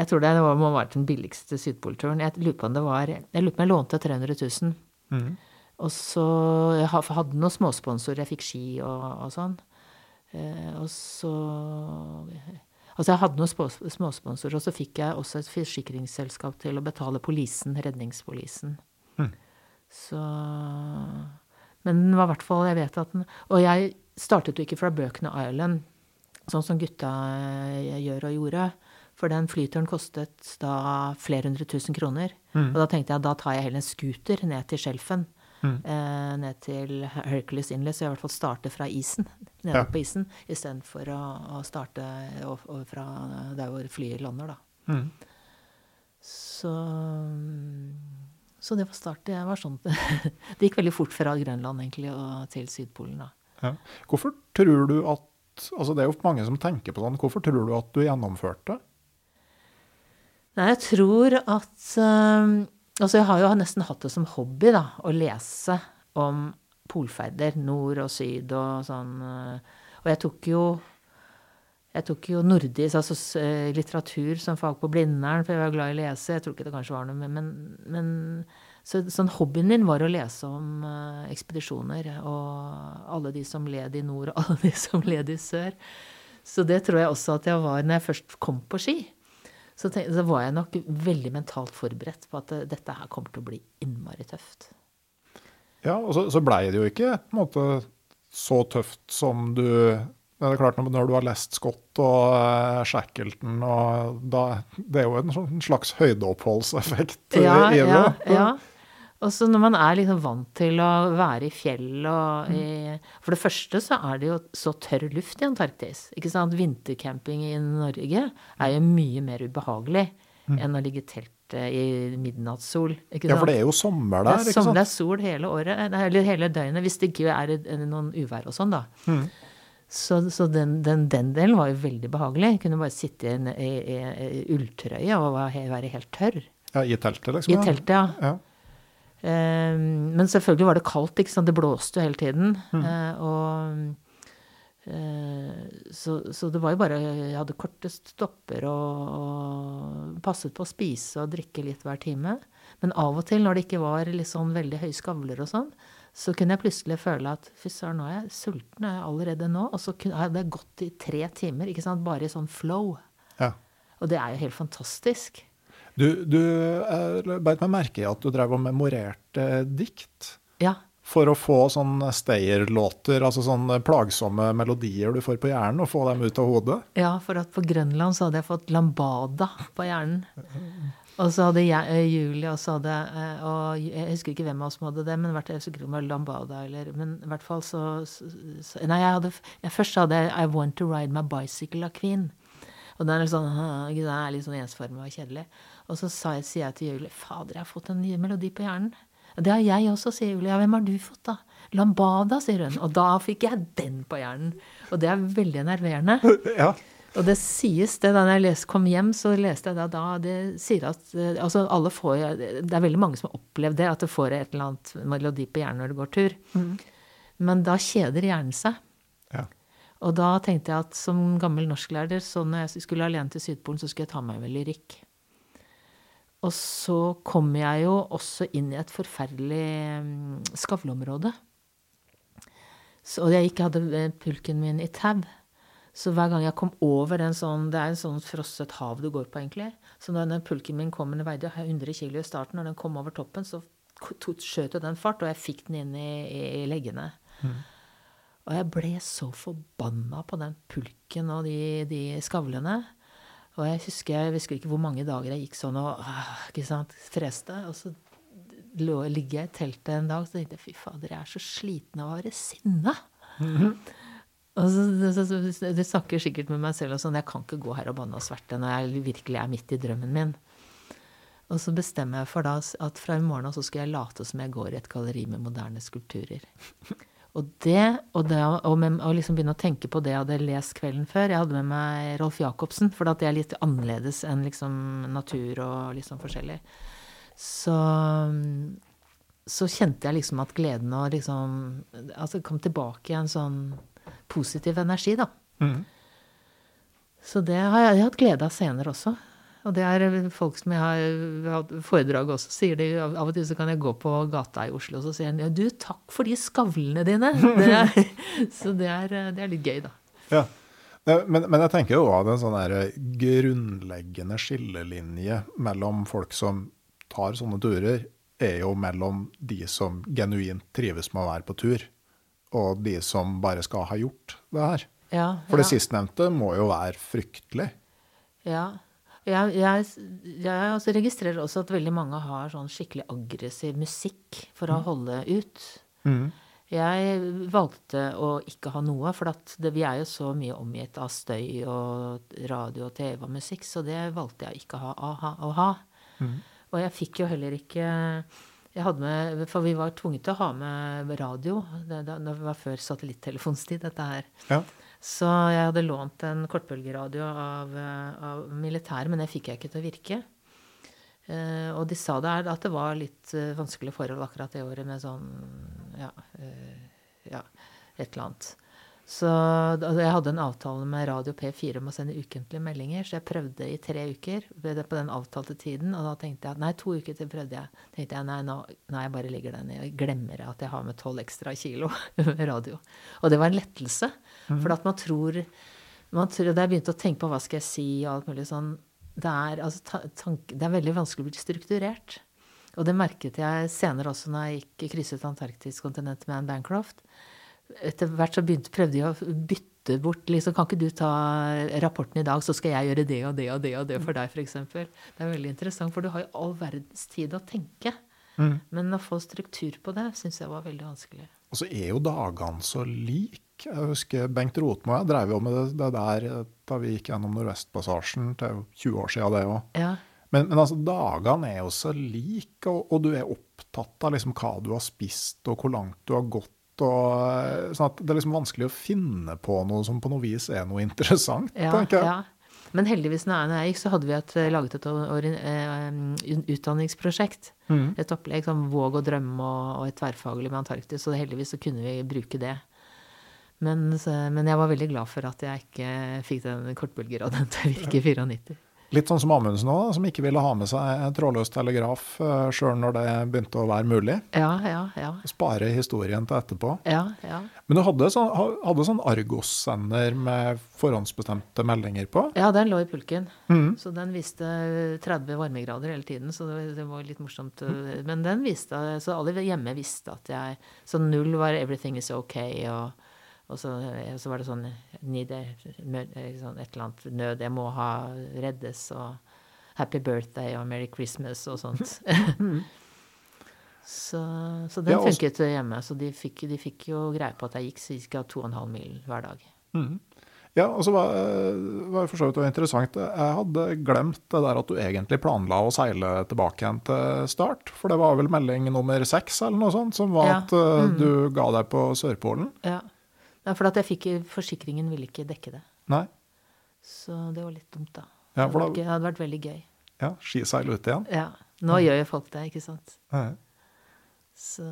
jeg tror det må ha vært den billigste Sydpolturen. Jeg lurer på om det var Jeg lurer på om jeg lånte 300 000. Mm. Og så Jeg hadde noen småsponsorer. Jeg fikk ski og, og sånn. Eh, og så Altså, jeg hadde noen småsponsorer, og så fikk jeg også et forsikringsselskap til å betale polisen, redningspolisen. Mm. Så Men den var i hvert fall Jeg vet at den Og jeg startet jo ikke fra Bøkene Island, sånn som gutta eh, gjør og gjorde. For den flyturen kostet da flere hundre tusen kroner. Mm. Og da tenkte jeg at da tar jeg heller en scooter ned til Skjelfen. Mm. Eh, ned til Hercules Inlet, så jeg i hvert fall starter fra isen. Nede ja. på isen, istedenfor å, å starte over fra der hvor flyet lander, da. Mm. Så, så det var start. Det var sånn Det gikk veldig fort fra Grønland egentlig og til Sydpolen, da. Ja. Hvorfor tror du at altså Det er jo mange som tenker på sånn. Hvorfor tror du at du gjennomførte? Nei, jeg tror at um, Altså, jeg har jo nesten hatt det som hobby, da, å lese om polferder nord og syd og sånn. Uh, og jeg tok jo jeg tok jo nordisk, altså litteratur som fag på Blindern, for jeg var glad i å lese. Jeg tror ikke det kanskje var noe Men, men så, sånn hobbyen min var å lese om uh, ekspedisjoner. Og alle de som led i nord, og alle de som led i sør. Så det tror jeg også at jeg var når jeg først kom på ski så, tenk, så, var jeg nok veldig mentalt forberedt på at dette her kommer til å bli innmari tøft. Ja, og så, så blei det jo ikke på en måte så tøft som du det er klart Når du har lest Scott og uh, Shackleton og da, Det er jo en sånn slags høydeoppholdseffekt ja, i det. Ja, ja. Og så når man er liksom vant til å være i fjell og i For det første så er det jo så tørr luft i Antarktis. ikke sant? Vintercamping i Norge er jo mye mer ubehagelig mm. enn å ligge i teltet i midnattssol. Ja, for det er jo sommer der, ikke sant? Det er sol hele året, eller hele døgnet, hvis det ikke er noen uvær og sånn, da. Mm. Så, så den, den, den, delen var jo veldig behagelig. Jeg kunne bare sitte i, i, i ulltrøye og være helt tørr. Ja, I teltet, liksom? I teltet, ja. ja. Eh, men selvfølgelig var det kaldt, ikke sant. Det blåste jo hele tiden. Mm. og eh, så, så det var jo bare Jeg hadde korte stopper og, og passet på å spise og drikke litt hver time. Men av og til, når det ikke var sånn veldig høye skavler og sånn, så kunne jeg plutselig føle at fy søren, nå er jeg sulten er jeg allerede nå. Og så hadde jeg gått i tre timer, ikke sant, bare i sånn flow. Ja. Og det er jo helt fantastisk. Du, du eh, beit meg merke i at du drev og memorerte dikt. Ja. For å få sånne stayer-låter, altså sånne plagsomme melodier du får på hjernen, og få dem ut av hodet. Ja, for at på Grønland så hadde jeg fått lambada på hjernen. Og så hadde jeg, eh, Julie også hadde eh, Og jeg husker ikke hvem av oss som hadde det, men hvert jeg husker ikke om det var lambada eller Men i hvert fall så, så, Nei, jeg hadde jeg, Først hadde jeg I Want To Ride My Bicycle av Queen. Og den er litt sånn, den er litt sånn ensformig og kjedelig. Og så sa jeg, sier jeg til Julie Fader, jeg har fått en ny melodi på hjernen. Det har jeg også, sier Julie. Ja, hvem har du fått, da? Lambada, sier hun. Og da fikk jeg den på hjernen. Og det er veldig enerverende. Ja. Og det sies det da jeg les, kom hjem, så leste jeg da, da det sier at eh, altså alle får, Det er veldig mange som har opplevd det, at det får et eller annet melodi på hjernen når det går tur. Men da kjeder hjernen seg. ja. Og da tenkte jeg at som gammel norsklærer, så når jeg skulle alene til Sydpolen, så skulle jeg ta meg med lyrikk. Og så kom jeg jo også inn i et forferdelig mm, skavleområde. Så, og jeg ikke hadde eh, pulken min i tau. Så hver gang jeg kom over en sånn Det er en sånn frosset hav du går på, egentlig. Så når den pulken min kom, den veide 100 kg i starten, når den kom over toppen, så skjøt jo den fart, og jeg fikk den inn i, i leggene. Og jeg ble så forbanna på den pulken og de, de skavlene. Og jeg husker, jeg husker ikke hvor mange dager jeg gikk sånn og ah, ikke sant, freste. Og så lå, ligger jeg i teltet en dag og så tenkte jeg, fy fader, jeg er så sliten av å være sinna. Og så, så, så, Du snakker sikkert med meg selv og sånn, jeg kan ikke gå her og banne og sverte når jeg virkelig er midt i drømmen min. Og så bestemmer jeg for da at fra i morgen av så skal jeg late som jeg går i et galleri med moderne skulpturer. Og det, og, det, og, med, og liksom begynne å tenke på det jeg hadde lest kvelden før. Jeg hadde med meg Rolf Jacobsen, for det er litt annerledes enn liksom natur og liksom forskjellig. Så, så kjente jeg liksom at gleden og liksom Altså kom tilbake i en sånn positiv energi, da. Mm. Så det har jeg, jeg har hatt glede av senere også. Og det er folk som jeg har hatt foredrag også, sier de av og til så kan jeg gå på gata i Oslo, og så sier de ja, du, takk for de skavlene dine. Det er, så det er, det er litt gøy, da. Ja. Eh, Men, men jeg tenker jo at en sånn der grunnleggende skillelinje mellom folk som tar sånne turer, er jo mellom de som genuint trives med å være på tur, og de som bare skal ha gjort det her. Ja, For det ja. sistnevnte må jo være fryktelig. Ja. Jeg, jeg, jeg også registrerer også at veldig mange har sånn skikkelig aggressiv musikk for å holde ut. Jeg valgte å ikke ha noe, for at det, vi er jo så mye omgitt av støy og radio og TV og musikk, så det valgte jeg ikke å ha. Å ha, ha. Og jeg fikk jo heller ikke jeg hadde med, For vi var tvunget til å ha med radio. Det, det, det var før satellittelefonstid, dette her. Ja. Så jeg hadde lånt en kortbølgeradio av, eh, av militæret, men det fikk jeg ikke til å virke. Uh, og de sa det at det var litt uh, vanskelige forhold akkurat det året med sånn ja, uh, ja et eller annet. Så da- jeg hadde en avtale med Radio P4 om å sende ukentlige meldinger, så jeg prøvde i tre uker på den avtalte tiden, og da tenkte jeg at nei, to uker til prøvde jeg. tenkte jeg nei, nå, nei, jeg bare ligger den i. Jeg glemmer at jeg har med tolv ekstra kilo radio. Og det var en lettelse, for at man tror, man tror Da jeg begynte å tenke på hva skal jeg si og alt mulig sånn, det er, altså, ta, tank, det er veldig vanskelig å bli strukturert. Og det merket jeg senere også når jeg gikk krysset Antarktiskontinentet med Anne Bancroft. Etter hvert så begynte, prøvde jeg å bytte bort liksom, Kan ikke du ta rapporten i dag, så skal jeg gjøre det og det og det og det for deg, f.eks. Det er veldig interessant, for du har jo all verdens tid å tenke. Men å få struktur på det syns jeg var veldig vanskelig. Og så er jo dagene så like. Jeg husker Bengt Rotmo og jeg drev jo med det, det der eh, da vi gikk gjennom Nordvestpassasjen. Det er jo 20 år siden det òg. Ja. Men, men altså, dagene er jo så like, og, og du er opptatt av liksom hva du har spist, og hvor langt du har gått. Og, eh, sånn at det er liksom vanskelig å finne på noe som på noe vis er noe interessant, Ja, tenker jeg. ja. Men heldigvis når jeg- gikk, så hadde vi et, laget et eh, utdanningsprosjekt. Mm. Et opplegg som Våg og drømme og, og et tverrfaglig med Antarktis. Så heldigvis så kunne vi bruke det. Men, men jeg var veldig glad for at jeg ikke fikk den kortbølgeradioen til å virke i 94. Litt sånn som Amundsen òg, som ikke ville ha med seg trådløs telegraf uh, sjøl når det begynte å være mulig. Ja, ja, ja. Spare historien til etterpå. Ja, ja. Men du hadde sånn, hadde sånn Argos-sender med forhåndsbestemte meldinger på? ja, den lå i pulken. Mm. Så den viste 30 varmegrader hele tiden, så det, var litt morsomt. Men den viste, så alle hjemme visste at jeg Så null var 'everything is ok', og, og så, så var det sånn, a, eh, sånn et eller annet nød, jeg må ha reddes, og 'happy birthday' og 'merry Christmas' og sånt. så, så den Ja, og- funket hjemme, så de fikk, de fikk jo greie på at jeg gikk ca. 2,5 mil hver dag. Ja, og så var, var det for så vidt også interessant. Jeg hadde glemt det der at du egentlig planla å seile tilbake igjen til start. For det var vel melding nummer seks eller noe sånt, som var Ja. at mm. du ga deg på Sørpolen. Ja. Nei, for at jeg fikk forsikringen ville ikke dekke det. Nei. Så det var litt dumt, da. Ja, det, for hadde vært, det hadde vært veldig gøy. Ja, skiseil ut igjen. Ja. Nå gjør jo folk det, ikke sant. Nei. Så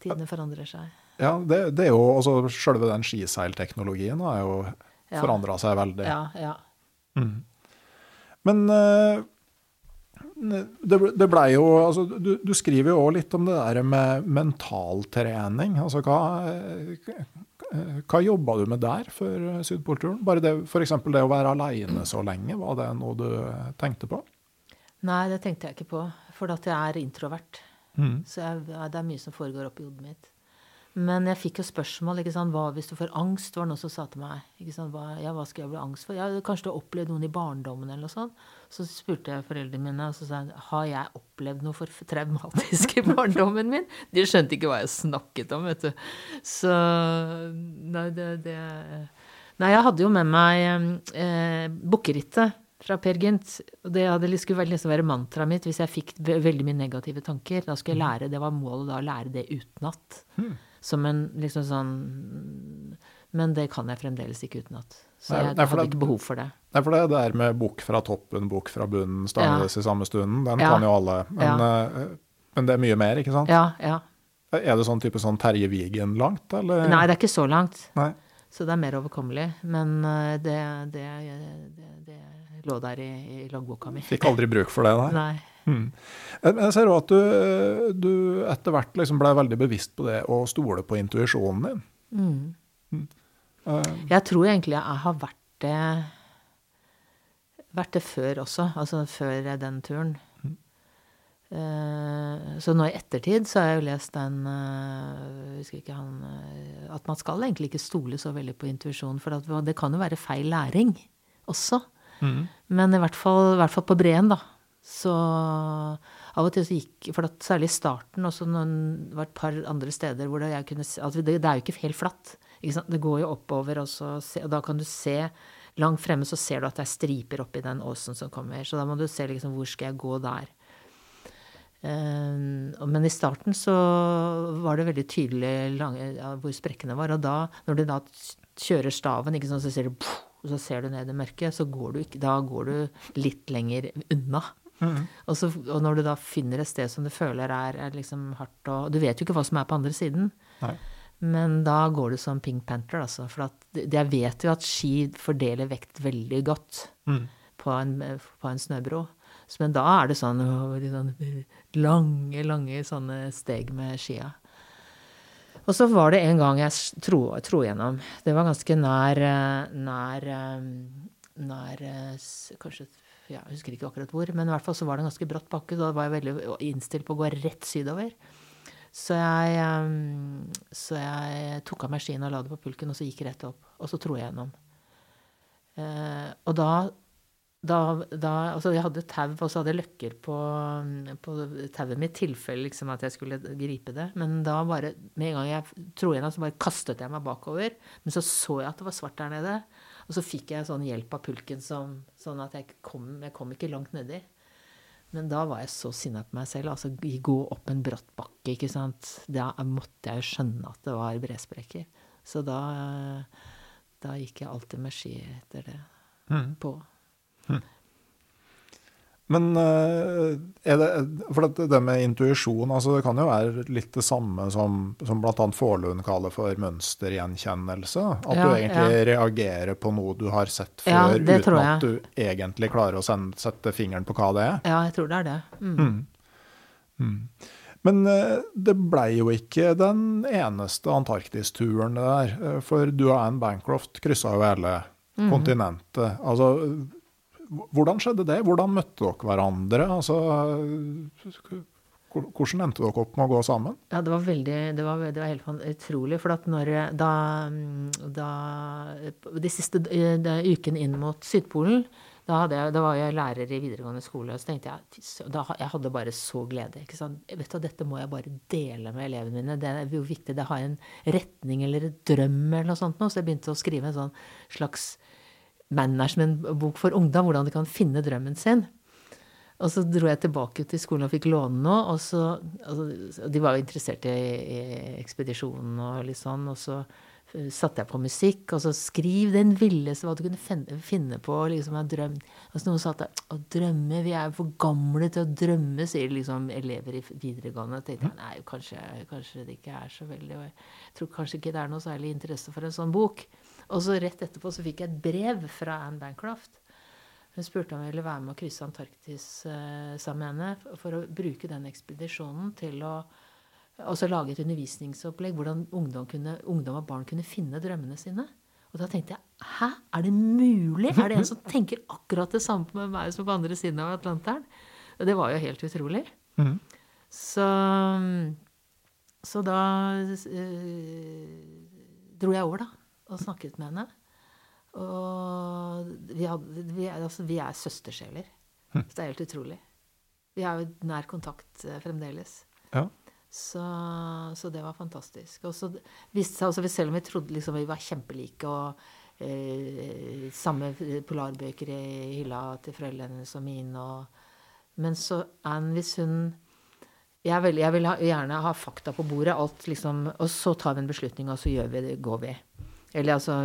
tidene forandrer seg. Ja, det, det er jo altså Selve den skiseilteknologien har jo Ja. forandra seg veldig. Ja, ja. Men eh, det, det blei jo altså, du, du skriver jo òg litt om det der med mentaltrening. Altså hva, hva jobba du med der før Sydpolturen? Bare det, F.eks. det å være aleine så lenge, var det noe du tenkte på? Nei, det tenkte jeg ikke på. For at jeg er introvert. Mm. Så jeg, det er mye som foregår oppi hodet mitt. Men jeg fikk jo spørsmål. ikke sant, hva hvis du får angst? var det noen som sa til meg. ikke sant, hva, ja, hva skal jeg bli angst for? Ja, Kanskje du har opplevd noen i barndommen? eller noe sånt. Så spurte jeg foreldrene mine, og så sa jeg har jeg opplevd noe for traumatisk i barndommen min? De skjønte ikke hva jeg snakket om, vet du. Så Nei, det, det Nei, jeg hadde jo med meg eh, bukkerittet fra Per Gynt. Og det hadde, skulle liksom være mantraet mitt hvis jeg fikk veldig mye negative tanker. Da skulle jeg lære, Det var målet da, å lære det utenat. Som en liksom sånn Men det kan jeg fremdeles ikke utenat. Så jeg nei, hadde det- ikke behov for det. Nei, for det der med bukk fra toppen, bukk fra bunnen, stanges i samme stunden, den Ja. kan jo alle. Men, ja. men det er mye mer, ikke sant? Ja, ja. Er det sånn type sånn Terje Vigen langt, eller? Nei, det er ikke så langt. Nei. Så det er mer overkommelig. Men eh, det, det, det, det lå der i, i loggboka mi. Fikk aldri bruk for det, nei. Nei. Mm. Jeg ser òg at du, du etter hvert liksom ble veldig bevisst på det å stole på intuisjonen din. Mm. Eh, Jeg tror egentlig jeg har vært det vært det før også, altså før den turen. Eh, Så nå i ettertid så har jeg jo lest den eh, husker ikke han, eh, At man skal egentlig ikke stole så veldig på intuisjon, for at det kan jo være feil læring også. Men i hvert fall, i hvert fall på Breen, da. Så av og til så gikk For særlig i starten, også når det var et par andre steder hvor det, kunne altså det, det er jo ikke helt flatt. Ikke? Det går jo oppover, og, se, og da kan du se Langt fremme så ser du at det er striper oppi den åsen som kommer. Så da må du se liksom hvor skal jeg gå der. Um, men i starten så var det veldig tydelig lange, ja, hvor sprekkene var. Og da, når du da kjører staven, sant, så ser du så ser du ned i mørket, så går du ikke Da går du litt lenger unna. Og, så, og når du da finner et sted som du føler er, er liksom hardt og Du vet jo ikke hva som er på andre siden. Nei. Men da går du som Pink Panther, altså. For at, jeg vet jo at ski fordeler vekt veldig godt på, en, på en snøbro. Så, men da er det sånn, å, de sånn lange, lange sånne steg med skia. Og så var det en gang jeg tro, tro gjennom. Det var ganske nær eh, nær, eh, nær eh, Kanskje Jeg husker ikke akkurat hvor, men i hvert fall så var det en ganske bratt bakke. Da var jeg veldig innstilt på å gå rett sydover. Så jeg, eh, så jeg tok av meg skiene og la det på pulken, og så gikk jeg rett opp. Og så tro jeg gjennom. Eh, og da, da, da Altså, jeg hadde tau, og så hadde jeg løkker på, på tauet mitt, i tilfelle liksom at jeg skulle gripe det. Men da bare, med en gang jeg tro gjennom, så bare kastet jeg meg bakover. Men så så jeg at det var svart der nede. Og så fikk jeg sånn hjelp av pulken som, sånn at jeg kom, jeg kom ikke langt nedi. Men da var jeg så sinna på meg selv. Altså gå opp en bratt bakke, ikke sant. Da måtte jeg jo skjønne at det var bresprekker. Så da, da gikk jeg alltid med ski etter det på. Men eh, er det, for det, det med intuisjon, altså det kan jo være litt det samme som, som bl.a. Forlund kaller for mønstergjenkjennelse. At Ja, du egentlig reagerer på noe du har sett før, Ja, uten at du egentlig klarer å sende, sette fingeren på hva det er. Ja, jeg tror det er det. Mm. Men eh, det blei jo ikke den eneste Antarktis-turen det der. eh, For du og Anne Bancroft kryssa jo hele Mhm. kontinentet. Altså, hvordan skjedde det? Hvordan møtte dere hverandre? Altså, hvordan endte dere opp med å gå sammen? Ja, det var veldig Det var, det var helt utrolig. For at når da, da De siste ukene inn mot Sydpolen da, jeg, da var jeg lærer i videregående skole, og så tenkte jeg da, Jeg hadde bare så glede. ikke sant? Vet du, Dette må jeg bare dele med elevene mine. Det er jo viktig. Det har en retning eller en drøm eller noe sånt. Så jeg begynte å skrive en sånn slags management-bok for ungdom. Hvordan de kan finne drømmen sin. Og så dro jeg tilbake til skolen og fikk låne noe. Og så, altså, de var jo interessert i, i ekspedisjonen og litt sånn. Og så eh, satte jeg på musikk, og så skriv den villeste hva du kunne finne, på. liksom av drøm. Altså Noen sa at å drømme, vi er for gamle til å drømme, sier liksom elever i videregående. Og tenkte jeg nei, kanskje, kanskje det ikke er så veldig og Jeg tror kanskje ikke det er noe særlig interesse for en sånn bok. Og så rett etterpå så fikk jeg et brev fra Anne Bancroft. Hun spurte om jeg ville være med å krysse Antarktis eh, sammen med henne for å bruke den ekspedisjonen til å også lage et undervisningsopplegg hvordan ungdom, kunne, ungdom og barn kunne finne drømmene sine. Og da tenkte jeg hæ, er det mulig? Er det en som tenker akkurat det samme med meg som på andre siden av Atlanteren? Og det var jo helt utrolig. Så, så da øh, dro jeg over, da, og snakket med henne. Og vi, hadde, vi, er, altså, vi er søstersjeler. Så det er helt utrolig. Vi har jo nær kontakt eh, fremdeles. Ja. Så, så det var fantastisk. Og så viste seg også, selv om vi trodde liksom, vi var kjempelike og eh, samme polarbøker i hylla til foreldrene hennes og mine og Men så Anne, hvis hun jeg, vil, jeg vil ha, gjerne ha fakta på bordet, alt liksom, og så tar vi en beslutning, og så gjør vi det, går vi. Eller altså,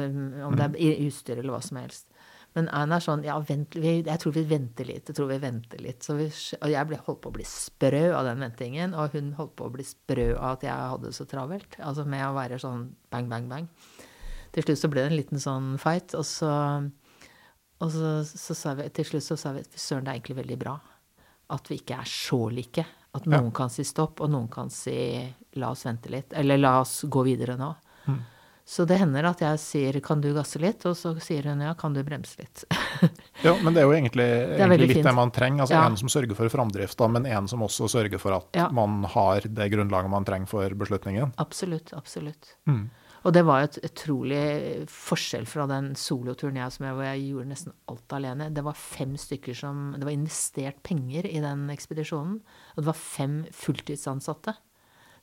om det er utstyr eller hva som helst. Men Anne er sånn ja, vent, vi, jeg tror vi venter litt. Jeg tror vi venter litt. Så vi, og jeg ble, holdt på å bli sprø av den ventingen, og hun holdt på å bli sprø av at jeg hadde det så travelt. Altså med å være sånn bang, bang, bang. Til slutt så ble det en liten sånn fight, og så, og så, så sa vi, til slutt så sa vi søren, det er egentlig veldig bra at vi ikke er så like. At noen kan si stopp, og noen kan si la oss vente litt. Eller la oss gå videre nå. Så det hender at jeg sier 'kan du gasse litt', og så sier hun 'ja, kan du bremse litt'. Ja, men det er jo egentlig, veldig egentlig litt fint. det man trenger. Altså Ja. En som sørger for framdrift, men en som også sørger for at Ja. man har det grunnlaget man trenger for beslutningen. absolutt, absolutt. Mm. Og det var jo et utrolig forskjell fra den soloturen jeg som jeg, hvor jeg gjorde nesten alt alene. Det var fem stykker som Det var investert penger i den ekspedisjonen. Og det var fem fulltidsansatte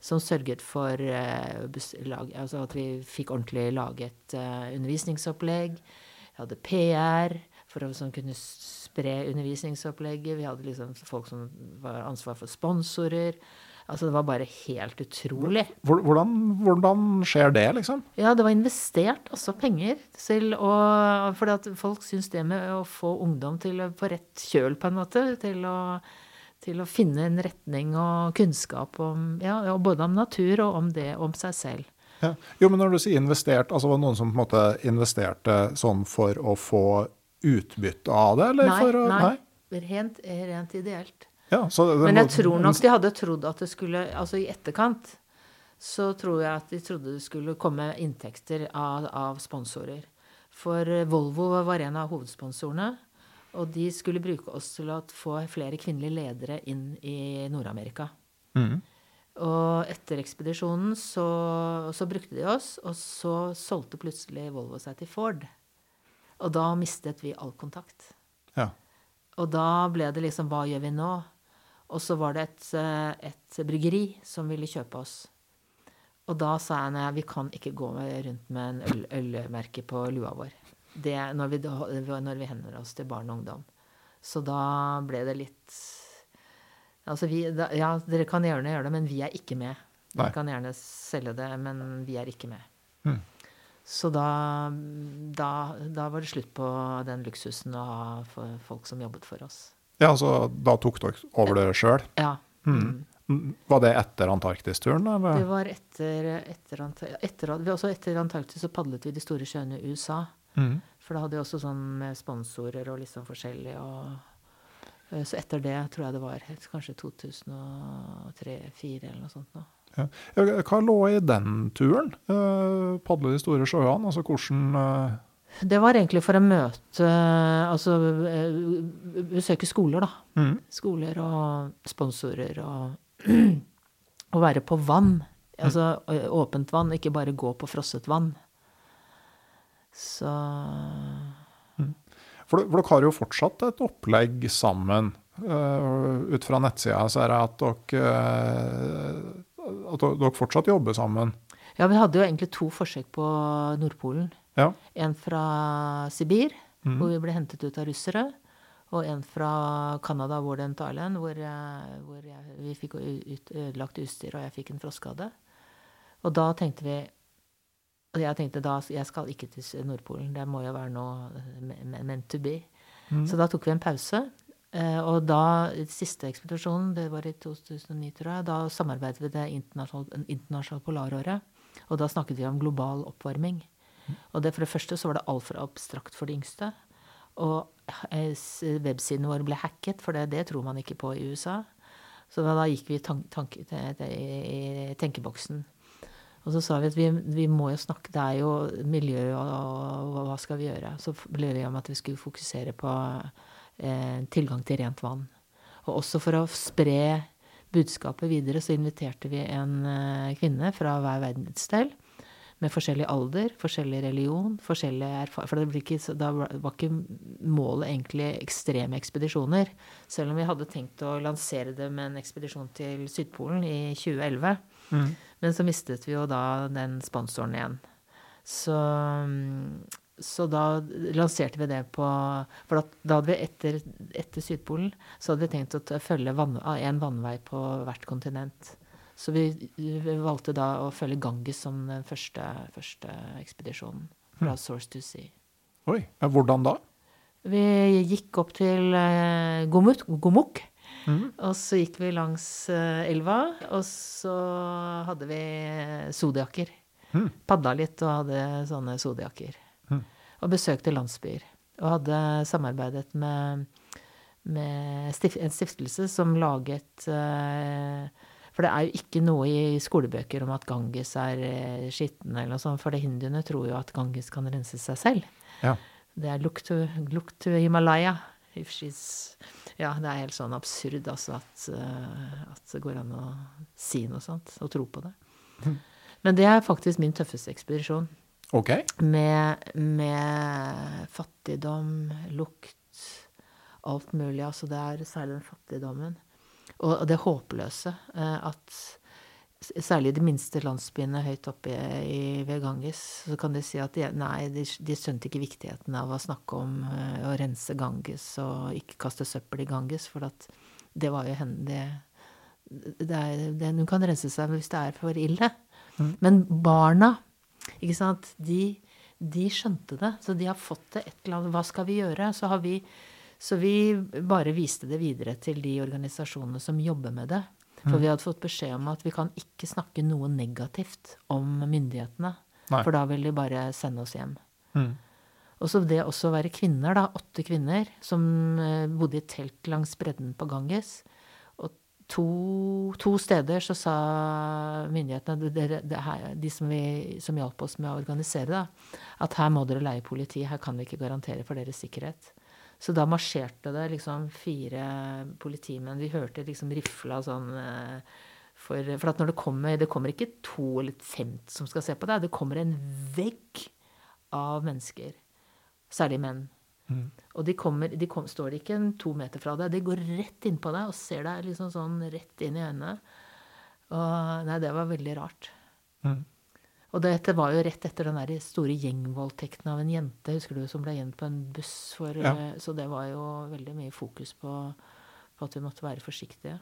som sørget for eh, lag, altså at vi fikk ordentlig laget eh, undervisningsopplegg. Vi hadde PR for å sånn, kunne spre undervisningsopplegget. Vi hadde liksom folk som var ansvar for sponsorer. Altså det var bare helt utrolig. Hvordan, hvordan skjer det, liksom? Ja, det var investert også penger til å Fordi at folk syns det med å få ungdom til på rett kjøl, på en måte, til å, til å finne en retning og kunnskap om Ja, både om natur og om det, om seg selv. Ja. Jo, men når du sier investert, altså var det noen som på en måte investerte sånn for å få utbytte av det, eller Nei, for å nei. Rent, rent ideelt. Ja, så det, Men jeg tror nok de hadde trodd at det skulle Altså i etterkant så tror jeg at de trodde det skulle komme inntekter av, av sponsorer. For Volvo var en av hovedsponsorene. Og de skulle bruke oss til å få flere kvinnelige ledere inn i Nord-Amerika. Mm. Og etter ekspedisjonen så, så brukte de oss, og så solgte plutselig Volvo seg til Ford. Og da mistet vi all kontakt. Ja. Og da ble det liksom Hva gjør vi nå? Og så var det et, eh, et bryggeri som ville kjøpe oss. Og da sa jeg nei, vi kan ikke gå rundt med en øl, ølmerke på lua vår. Det når vi, når vi hender oss til barn og ungdom. Så da ble det litt Altså vi da, Ja, dere kan gjerne gjøre det, men vi er ikke med. Nei. Dere kan gjerne selge det, men vi er ikke med. Mm. Så da, da, da var det slutt på den luksusen å ha for folk som jobbet for oss. Ja, så da tok dere over det sjøl? Ja. Mm. Var det etter Antarktis-turen, Det var etter, etter, etter, etter, også etter Antarktis så padlet vi de store sjøene i USA. Mm. For da hadde jeg også sånn med sponsorer og litt sånn forskjellig. Og, eh, så etter det tror jeg det var kanskje 2003-2004 eller noe sånt. nå. Ja. Hva lå i den turen? Uh, padle de store sjøene? Altså hvordan eh, Det var egentlig for å møte Altså eh, besøke skoler, da. mm. Skoler og sponsorer og Å være på vann. Altså åpent vann, ikke bare gå på frosset vann. Så For, for dere har jo fortsatt et opplegg sammen. Uh, ut fra nettsida så er det at dere, uh, at dere fortsatt jobber sammen. Ja, vi hadde jo egentlig to forsøk på Nordpolen. Ja. En fra Sibir, mm. hvor vi ble hentet ut av russere. Og en fra Canada, Warden Thailand, hvor, jeg, hvor jeg, vi fikk ut, ødelagt utstyr, og jeg fikk en frostskade. Og da tenkte vi Og jeg tenkte da jeg skal ikke til Nordpolen, det må jo være noe meant to be. Mm. Så da tok vi en pause. Eh, Og da, siste ekspedisjonen, det var i 2009, tror jeg, da samarbeidet vi det internasjonale internasjonal polaråret. Og da snakket vi om global oppvarming. Og det, for det første så var det altfor abstrakt for de yngste. Og eh, websiden vår ble hacket, for det, det tror man ikke på i USA. Så da, da gikk vi i tank, tank, tenkeboksen. Og så sa vi at vi, vi må jo snakke Det er jo miljø, og, og hva skal vi gjøre? Så ble vi om at vi skulle fokusere på eh, tilgang til rent vann. Og også for å spre budskapet videre, så inviterte vi en eh, kvinne fra hver verdensdel. Med forskjellig alder, forskjellig religion, forskjellig erfaring. For ikke, da var ikke målet egentlig ekstreme ekspedisjoner. Selv om vi hadde tenkt å lansere det med en ekspedisjon til Sydpolen i 2011. Men så mistet vi jo da den sponsoren igjen. Så, mm, så da lanserte vi det på For da, da hadde vi etter, etter Sydpolen så hadde vi tenkt å følge vann, en vannvei på hvert kontinent. Så vi, vi valgte da å følge Ganges som den første, første ekspedisjonen. Fra Source to Sea. Oi, hvordan da? Vi gikk opp til eh, Gomut, Gomuk. Mm. Og så gikk vi langs eh, elva, og så hadde vi sodiakker. Mm. Padla litt og hadde sånne zodiaker. Mm. Og besøkte landsbyer. Og hadde samarbeidet med, med stif en stiftelse som laget eh, For det er jo ikke noe i skolebøker om at Ganges er eh, skitten eller noe sånt, for det hinduene tror jo at Ganges kan rense seg selv. Ja. Det er look to, Himalaya. She's Ja, det er helt sånn absurd, altså, at, eh, at det går an å si noe sånt. Og tro på det. Men det er faktisk min tøffeste ekspedisjon. Ok. Med, med fattigdom, lukt, alt mulig. Altså det er særlig den fattigdommen. Og det håpløse. eh, At særlig de minste landsbyene høyt oppe i, ved Ganges, så kan de si at de, nei, de, de skjønte ikke viktigheten av å snakke om eh, å rense Ganges og ikke kaste søppel i Ganges, for at det var jo henne det, det er, det, Hun kan rense seg hvis det er for ille. Men barna, ikke sant, de, de skjønte det. Så de har fått det et eller annet Hva skal vi gjøre? Så, har vi, så vi bare viste det videre til de organisasjonene som jobber med det. For vi hadde fått beskjed om at vi kan ikke snakke noe negativt om myndighetene. Nei. For da vil de bare sende oss hjem. Mm. Og så det også å være kvinner, da. Åtte kvinner som eh, bodde i telt langs bredden på Ganges. Og to, to steder så sa myndighetene, det, det her, de som, vi, som hjalp oss med å organisere det, at her må dere leie politi, her kan vi ikke garantere for deres sikkerhet. Så da marsjerte det liksom fire politimenn. Vi hørte liksom rifla sånn eh, for, for at når det kommer Det kommer ikke to eller fem som skal se på deg. Det kommer en vegg av mennesker. Særlig menn. Og de, kommer, de kom, står ikke en to meter fra deg. De går rett innpå deg og ser deg liksom sånn rett inn i øynene. Og nei, det var veldig rart. Mm. Og dette var jo rett etter den der store gjengvoldtekten av en jente, husker du, som ble gjemt på en buss. For, Ja. eh, Så det var jo veldig mye fokus på, på at vi måtte være forsiktige.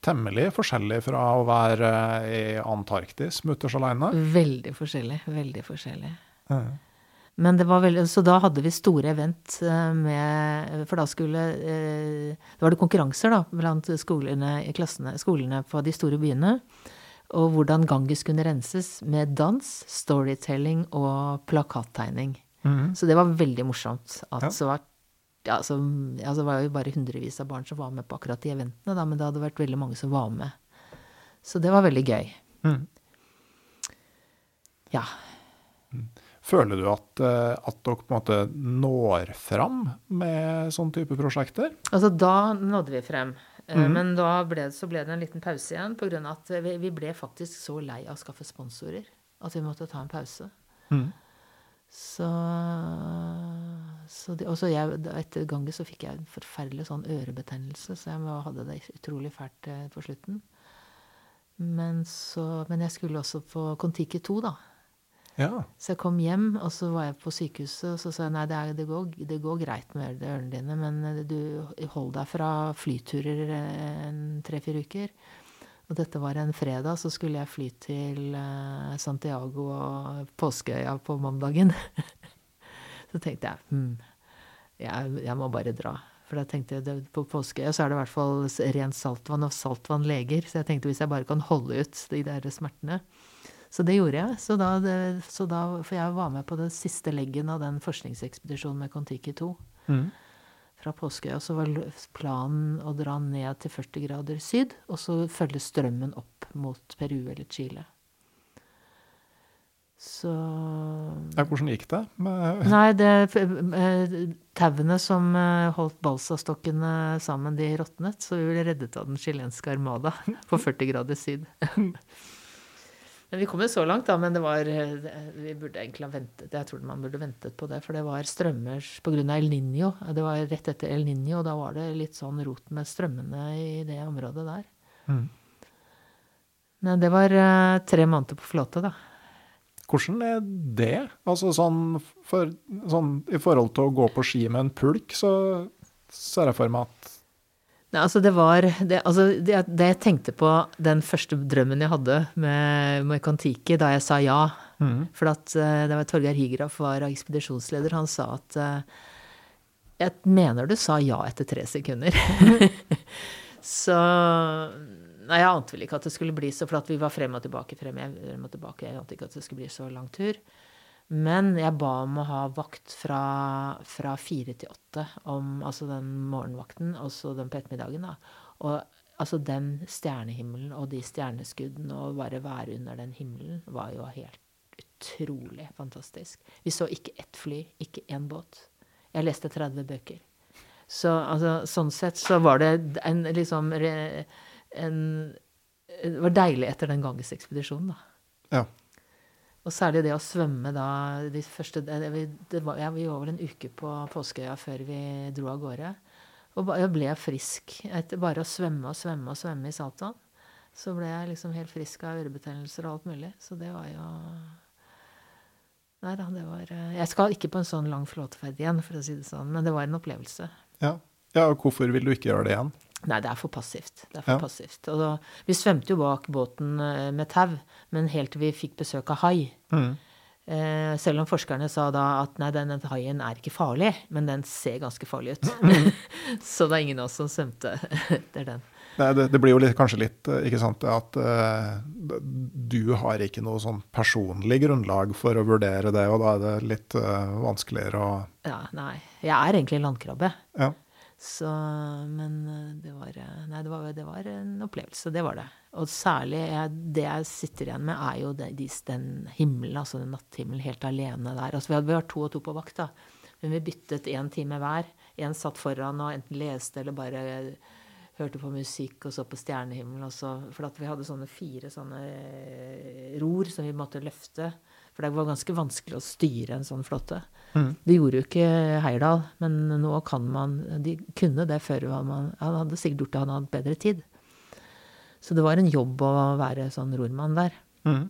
temmelig forskjellig fra å være i Antarktis mutters aleine. Veldig forskjellig. Veldig forskjellig. Mm. Men det var veldig, Så da hadde vi store event eh, med For da skulle eh, Da var det konkurranser da, blant skolene, i klassene, skolene på de store byene. Og hvordan Ganges kunne renses med dans, storytelling og plakattegning. Mm. Så det var veldig morsomt. At Ja. så var, ja, så, ja, så var det jo bare hundrevis av barn som var med på akkurat de eventene, da, men det hadde vært veldig mange som var med. Så det var veldig gøy. Mm. Ja. Føler du at, eh, at dere på en måte når fram med sånn type prosjekter? Altså, da nådde vi frem. Mhm. Men da ble, det- så ble det en liten pause igjen, av at vi, vi ble faktisk så lei av å skaffe sponsorer at vi måtte ta en pause. Mm. Så, så det, og så jeg, etter gangen så fikk jeg en forferdelig sånn ørebetennelse, så jeg hadde det utrolig fælt eh, på slutten. Men, så, men jeg skulle også på Kon-Tiki 2, da. Ja. Så jeg kom hjem, og så var jeg på sykehuset, og så sa jeg nei, det, er, det, går, det går greit med ørene dine, men eh, du hold deg fra flyturer eh, tre-fire uker. Og dette var en fredag, så skulle jeg fly til eh, Santiago og påskeøya på mandagen. så tenkte jeg hm, jeg, jeg må bare dra. For da tenkte jeg, på påskeøya så er det i hvert fall rent saltvann, og saltvann leger. Så jeg tenkte hvis jeg bare kan holde ut de der smertene. Så det gjorde jeg. Så da, så da, for jeg var med på den siste leggen av den forskningsekspedisjonen med Kon-Tiki 2 mm. fra Påskeøya. Så var planen å dra ned til 40 grader syd, og så følge strømmen opp mot Peru eller Chile. Så ja. Hvordan gikk det? Med, Nei, det eh, Tauene som eh, holdt balsastokkene sammen, de råtnet, så vi ble reddet av den chilenske armada på 40 grader syd. Men vi kom jo så langt, da. Men det var eh, Vi burde egentlig ha ventet. Jeg tror man burde ventet på det, for det var strømmer pga. El Niño. Det var rett etter El Niño, og da var det litt sånn rot med strømmene i det området der. Mm. Men det var eh, tre måneder på flåte, da. Hvordan er det? Altså sånn, for, sånn I forhold til å gå på ski med en pulk, så ser jeg for meg at Nei, altså det var det, altså det, det jeg tenkte på den første drømmen jeg hadde med, med Kon-Tiki, da jeg sa ja Mm. For at eh, det var Torgeir Higraf var ekspedisjonsleder. Han sa at eh, Jeg mener du sa ja etter tre sekunder. så Nei, jeg ante vel ikke at det skulle bli så, for at vi var frem og tilbake, frem frem og tilbake. Jeg ante ikke at det skulle bli så lang tur. Men jeg ba om å ha vakt fra, fra fire til åtte, om, altså den morgenvakten, og så den på ettermiddagen. da. Og altså den stjernehimmelen og de stjerneskuddene og bare være under den himmelen var jo helt utrolig fantastisk. Vi så ikke ett fly, ikke én båt. Jeg leste 30 bøker. Så altså, sånn sett så var det en liksom en, Det var deilig etter den gangesekspedisjonen, da. Ja. Og særlig det å svømme da de første det, vi, var, ja, vi var vel en uke på påskeøya før vi dro av gårde. Og jeg ble frisk etter bare å svømme og svømme og svømme i saltvann. Så ble jeg liksom helt frisk av ørebetennelser og alt mulig. Så det var jo Nei da, det var eh, Jeg skal ikke på en sånn lang flåteferd igjen, for å si det sånn, men det var en opplevelse. Ja. ja, og hvorfor vil du ikke gjøre det igjen? Nei, det er for passivt. Det er for Ja. passivt. Og da, vi svømte jo bak båten eh, med tau, men helt til vi fikk besøk av hai. Mm. Eh, selv om forskerne sa da at nei, denne haien er ikke farlig, men den ser ganske farlig ut. Så det er ingen av oss som svømte etter den. Nei, det, det blir jo litt, kanskje litt eh, ikke sant, at uh, du har ikke noe sånn personlig grunnlag for å vurdere det, og da er det litt uh, vanskeligere å Ja, nei. Jeg er egentlig landkrabbe. Ja. Så, men eh, det var, eh, nei, det, var, det var en opplevelse, det var det. Og særlig jeg, det jeg sitter igjen med, er jo det, de, den himmelen, altså den natthimmelen, helt alene der. Altså, vi hadde vært to og to på vakt, da. Men vi byttet én time hver. Én satt foran og enten leste eller bare hørte på musikk og så på stjernehimmelen. For vi hadde sånne fire sånne eh, ror som vi måtte løfte. For det var ganske vanskelig å styre en sånn flåte. Mm. Det gjorde jo ikke Heyerdahl, men nå kan man De kunne det før man Han hadde sikkert gjort det, han hadde bedre tid. Så det var en jobb å være sånn rormann der. Mm.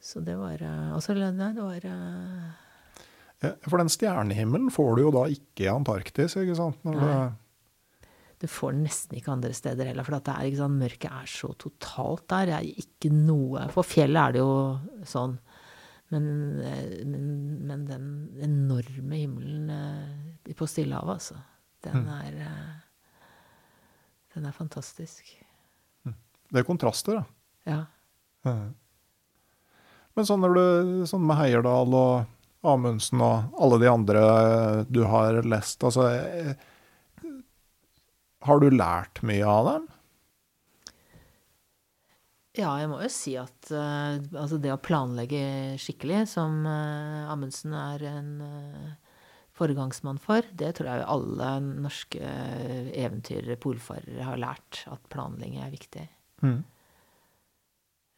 Så det var Altså, nei, det var eh, For den stjernehimmelen får du jo da ikke i Antarktis, ikke sant? Når Nei. du, Du får den nesten ikke andre steder heller, for det er, ikke mørket er så totalt der. Det er ikke noe For fjellet er det jo sånn. Men, eh, men, men den enorme himmelen eh, på Stillehavet, altså, den Mm. er eh, Den er fantastisk. Det er kontraster, da. Ja. Men sånn, når du, sånn med Heierdal og Amundsen og alle de andre du har lest, altså Har du lært mye av dem? Ja, jeg må jo si at uh, altså det å planlegge skikkelig, som uh, Amundsen er en uh, foregangsmann for, det tror jeg alle norske eventyrere, polfarere, har lært. At planlegging er viktig. Mm.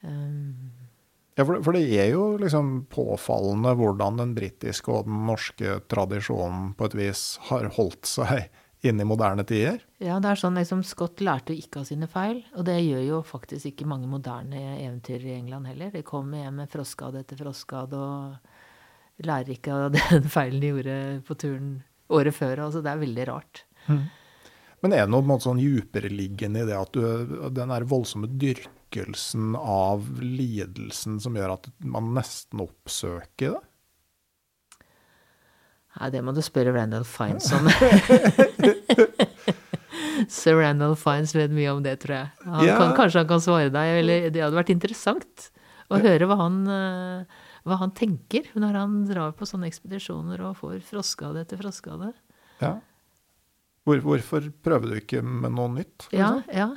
Um, Ja, for, for det er jo liksom påfallende hvordan den britiske og den norske tradisjonen på et vis har holdt seg inn i moderne tider. ja, det er sånn liksom Scott lærte ikke av sine feil, og det gjør jo faktisk ikke mange moderne eventyr i England heller. De kommer hjem med frostskade etter frostskade og lærer ikke av den feilen de gjorde på turen året før. Altså, det er veldig rart. Men er det noe på en måte sånn djupereliggende i det at du, den der voldsomme dyrkelsen av lidelsen som gjør at man nesten oppsøker det? Nei, det må du spørre Randall Fines om. Sir Randall Fines vet mye om det, tror jeg. Han Ja. kan, kanskje han kan svare deg. Eller det hadde vært interessant å høre hva han, eh, hva han tenker når han drar på sånne ekspedisjoner og får froskade etter froskade. Ja. Hvor, hvorfor prøver du ikke med noe nytt? Ja, liksom? ja.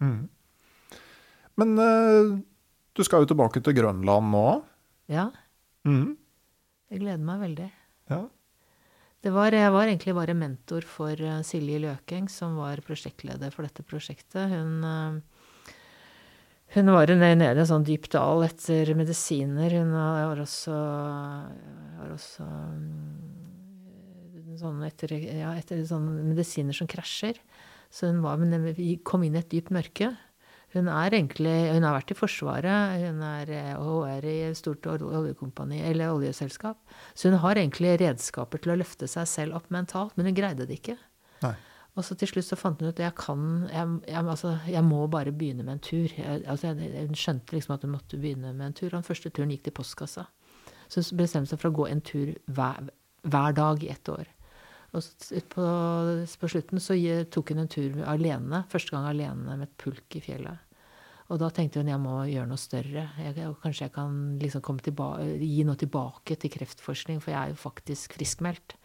Mhm. Men uh, du skal jo tilbake til Grønland nå. Ja. Mm. Jeg gleder meg veldig. Ja. Var, jeg var egentlig bare mentor for eh, Silje Løkeng, som var prosjektleder for dette prosjektet. Hun, eh, hun var nede i en sånn dyp dal etter medisiner. Hun har også, har også mm, sånn etter, ja, etter sånne medisiner som krasjer. Så hun var, kom inn i et dypt mørke. Hun er egentlig, hun har vært i Forsvaret, hun er, eh, hun er i et stort oljekompani, eller oljeselskap. Så hun har egentlig redskaper til å løfte seg selv opp mentalt, men hun greide det ikke. Nei. Og så til slutt så fant hun ut at jeg kan, jeg, jeg, altså, jeg må bare begynne med en tur. Jeg, altså, hun skjønte liksom at hun måtte begynne med en tur, og den første turen gikk til postkassa. Så hun bestemte seg for å gå en tur hver, hver dag i ett år. Og så på, på slutten så tok hun en tur alene, første gang alene med et pulk i fjellet. Og da tenkte hun jeg må gjøre noe større. Jeg, kanskje jeg kan liksom gi noe tilbake til kreftforskning, for jeg er jo faktisk friskmeldt.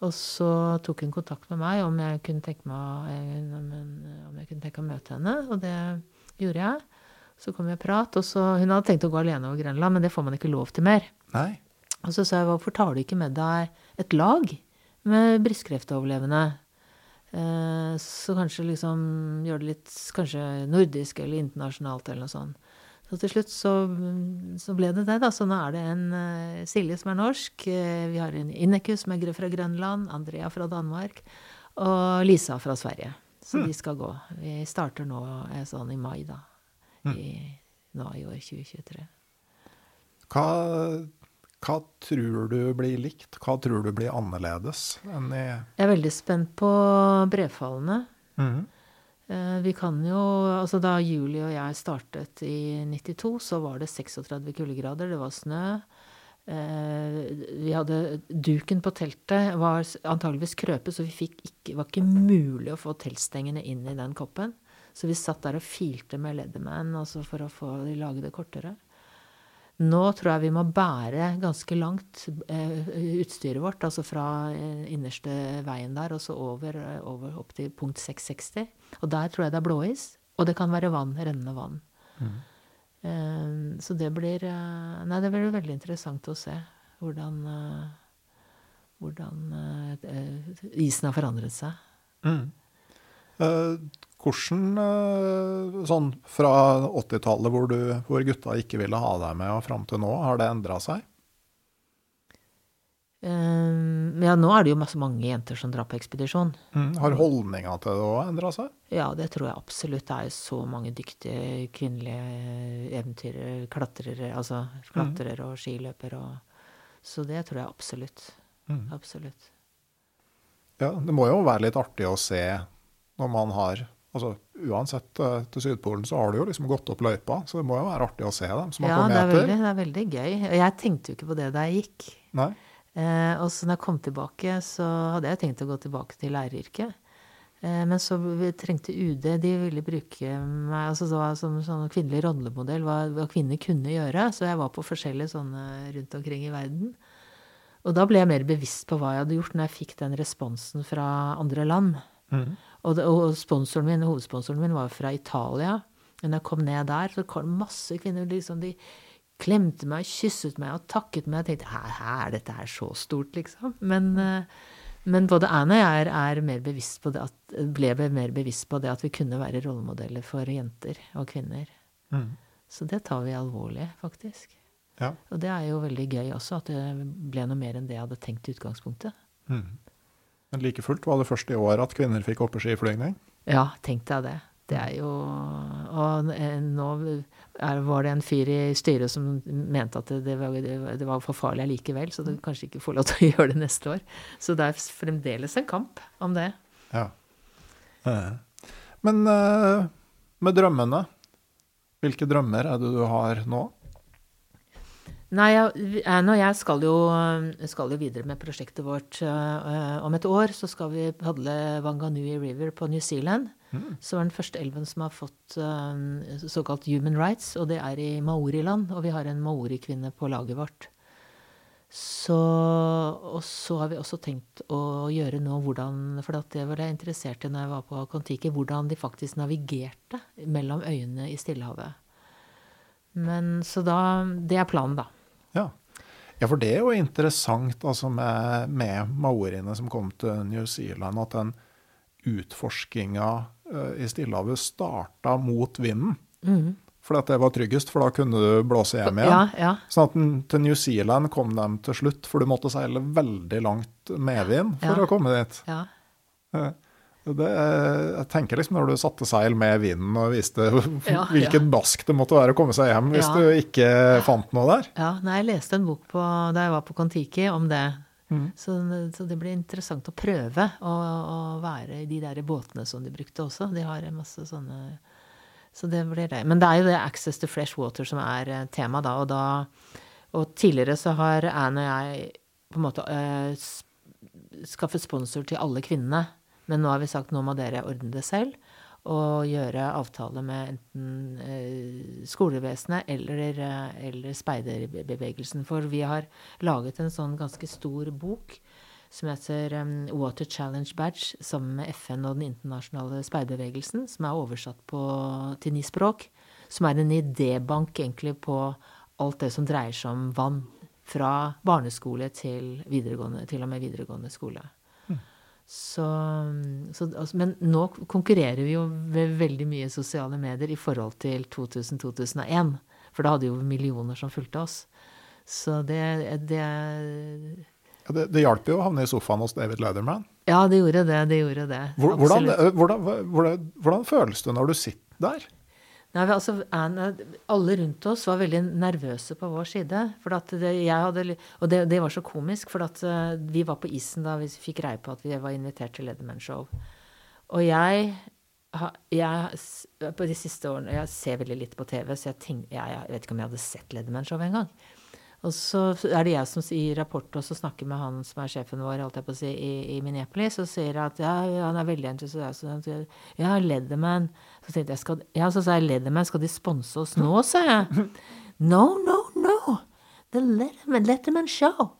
Og så tok hun kontakt med meg om jeg kunne tenke meg, eh, om jeg kunne tenke å møte henne, og det gjorde jeg. Så kom vi og prat, og så, Hun hadde tenkt å gå alene over Grønland, men det får man ikke lov til mer. Nei. Og så sa jeg hvorfor tar du ikke med deg et lag med brystkreftoverlevende? Eh, så kanskje liksom gjør det litt kanskje nordisk eller internasjonalt eller noe sånt. Så til slutt så, så ble det det, da. Så nå er det en uh, Silje som er norsk. eh, vi har en Inneku som er fra Grønland. Andrea fra Danmark. Og Lisa fra Sverige. Så de skal gå. Vi starter nå sånn i mai, da. I, nå i år 2023. Hva, hva tror du blir likt? Hva tror du blir annerledes enn i Jeg er veldig spent på brevfallene. Eh, Vi kan jo Altså da Julie og jeg startet i 92, så var det 36 kuldegrader, det var snø. Eh, Vi hadde Duken på teltet var antageligvis krøpet, så vi ikke, var ikke mulig å få teltstengene inn i den koppen. Så vi satt der og filte med Leatherman altså for å få lage det kortere. Nå tror jeg vi må bære ganske langt eh, utstyret vårt, altså fra eh, innerste veien der og så over, eh, over opp til punkt 660. Og der tror jeg det er blåis, og det kan være vann, rennende vann. Eh, så det blir Nei, det blir veldig interessant å se hvordan hvordan isen har forandret seg. Eh, hvordan eh, Sånn fra 80-tallet, hvor, hvor gutta ikke ville ha deg med, og fram til nå, har det endra seg? Um, ja, nå er det jo masse mange jenter som drar på ekspedisjon. Har holdninga til det òg endra seg? Ja, det tror jeg absolutt. Det er jo så mange dyktige kvinnelige eventyrere, klatrere, altså klatrere og skiløpere og Så det tror jeg absolutt. Absolutt. Ja, det må jo være litt artig å se når man har altså Uansett eh, til Sydpolen så har du jo liksom gått opp løypa, så det må jo være artig å se dem som har Ja, det kommet er, etter. veldig, det er veldig gøy. Og jeg tenkte jo ikke på det da jeg gikk. Nei? Eh, og så når jeg kom tilbake, så hadde jeg tenkt å gå tilbake til læreryrket. Eh, men så trengte UD De ville bruke meg altså var som sånn kvinnelig rollemodell, hva, hva kvinner kunne gjøre. Så jeg var på forskjellige sånne rundt omkring i verden. Og da ble jeg mer bevisst på hva jeg hadde gjort, når jeg fikk den responsen fra andre land. Mhm. Og, det, og sponsoren min, hovedsponsoren min var fra Italia. Men jeg kom ned der, så kom masse kvinner. liksom De klemte meg, kysset meg og takket meg. Jeg tenkte her, er dette her så stort, liksom? Men, eh, men både Anne og jeg er, er mer bevisst på det at, ble mer bevisst på det at vi kunne være rollemodeller for jenter og kvinner. Mm. Så det tar vi alvorlig, faktisk. Ja. Og det er jo veldig gøy også, at det ble noe mer enn det jeg hadde tenkt i utgangspunktet. Mhm. Men like fullt var det første i år at kvinner fikk hoppeskiflygning. Ja, tenk deg det. Det er jo Og nå er, var det en fyr i styret som mente at det, det, var, det var for farlig allikevel, så du kanskje ikke får lov til å gjøre det neste år. Så det er fremdeles en kamp om det. Ja. Men eh, med drømmene, hvilke drømmer er det du har nå? Nei, jeg, og jeg skal jo, skal jo videre med prosjektet vårt. eh, om et år så skal vi padle Wanganui River på New Zealand. Som er den første elven som har fått eh, såkalt human rights, og det er i maoriland. Og vi har en maorikvinne på laget vårt. Så, og så har vi også tenkt å gjøre nå hvordan For det var jeg interessert i når jeg var på Kon-Tiki, hvordan de faktisk navigerte mellom øyene i Stillehavet. Men så da Det er planen, da. Ja. ja, for det er jo interessant altså med, med maoriene som kom til New Zealand, at den utforskinga uh, i Stillehavet starta mot vinden. For at det var tryggest, for da kunne du blåse hjem igjen. Ja, ja. Sånn at den, til New Zealand kom de til slutt, for du måtte seile veldig langt medvind for å komme dit. ja. Eh, Det, jeg tenker liksom når du satte seil med vinden og viste Ja, hvilken bask det måtte være å komme seg hjem hvis Ja. du ikke fant noe der. Ja, nei, jeg leste en bok på, da jeg var på Kon-Tiki om det. Mm. Så, så det blir interessant å prøve å, å være i de der båtene som de brukte også. De har masse sånne Så det blir det. Men det er jo det access to fresh water som er eh, tema, da. Og, da, og tidligere så har Anne og jeg på en måte eh, skaffet sponsor til alle kvinnene. Men nå har vi sagt nå må dere ordne det selv. Og gjøre avtale med enten eh, skolevesenet eller, eh, eller speiderbevegelsen. For vi har laget en sånn ganske stor bok som heter um, Water Challenge Badge, sammen med FN og den internasjonale speiderbevegelsen, som er oversatt på, til ni språk. Som er en idébank egentlig på alt det som dreier seg om vann. Fra barneskole til, til og med videregående skole. Så, så, altså, men nå konkurrerer vi jo ved veldig mye sosiale medier i forhold til 2000-2001. For da hadde jo millioner som fulgte oss. Så det, det Ja, Det, det hjalp jo å havne i sofaen hos David Leatherman. Ja, det gjorde det. Det gjorde det. Hvor- Hvordan, Absolutt. hvordan, hvordan, hvordan føles det når du sitter der? Nei, altså, alle rundt oss var veldig nervøse på vår side. Det, hadde, og det, det var så komisk, for eh, vi var på isen da vi fikk greie på at vi var invitert til Leatherman-show. Og jeg, jeg På de siste årene Jeg ser veldig litt på TV, så jeg, tenk, jeg, jeg vet ikke om jeg hadde sett Leatherman-show engang. Og så er det jeg som i rapport også snakker med han som er sjefen vår holdt jeg på å si, i, i Minneapolis, og sier at ja, han er veldig interessert. Ja, Leatherman. Så tenkte jeg, skal, ja, så sa jeg Leatherman, skal de sponse oss nå, sa jeg. No, no, no. The Letterman, Letterman Show.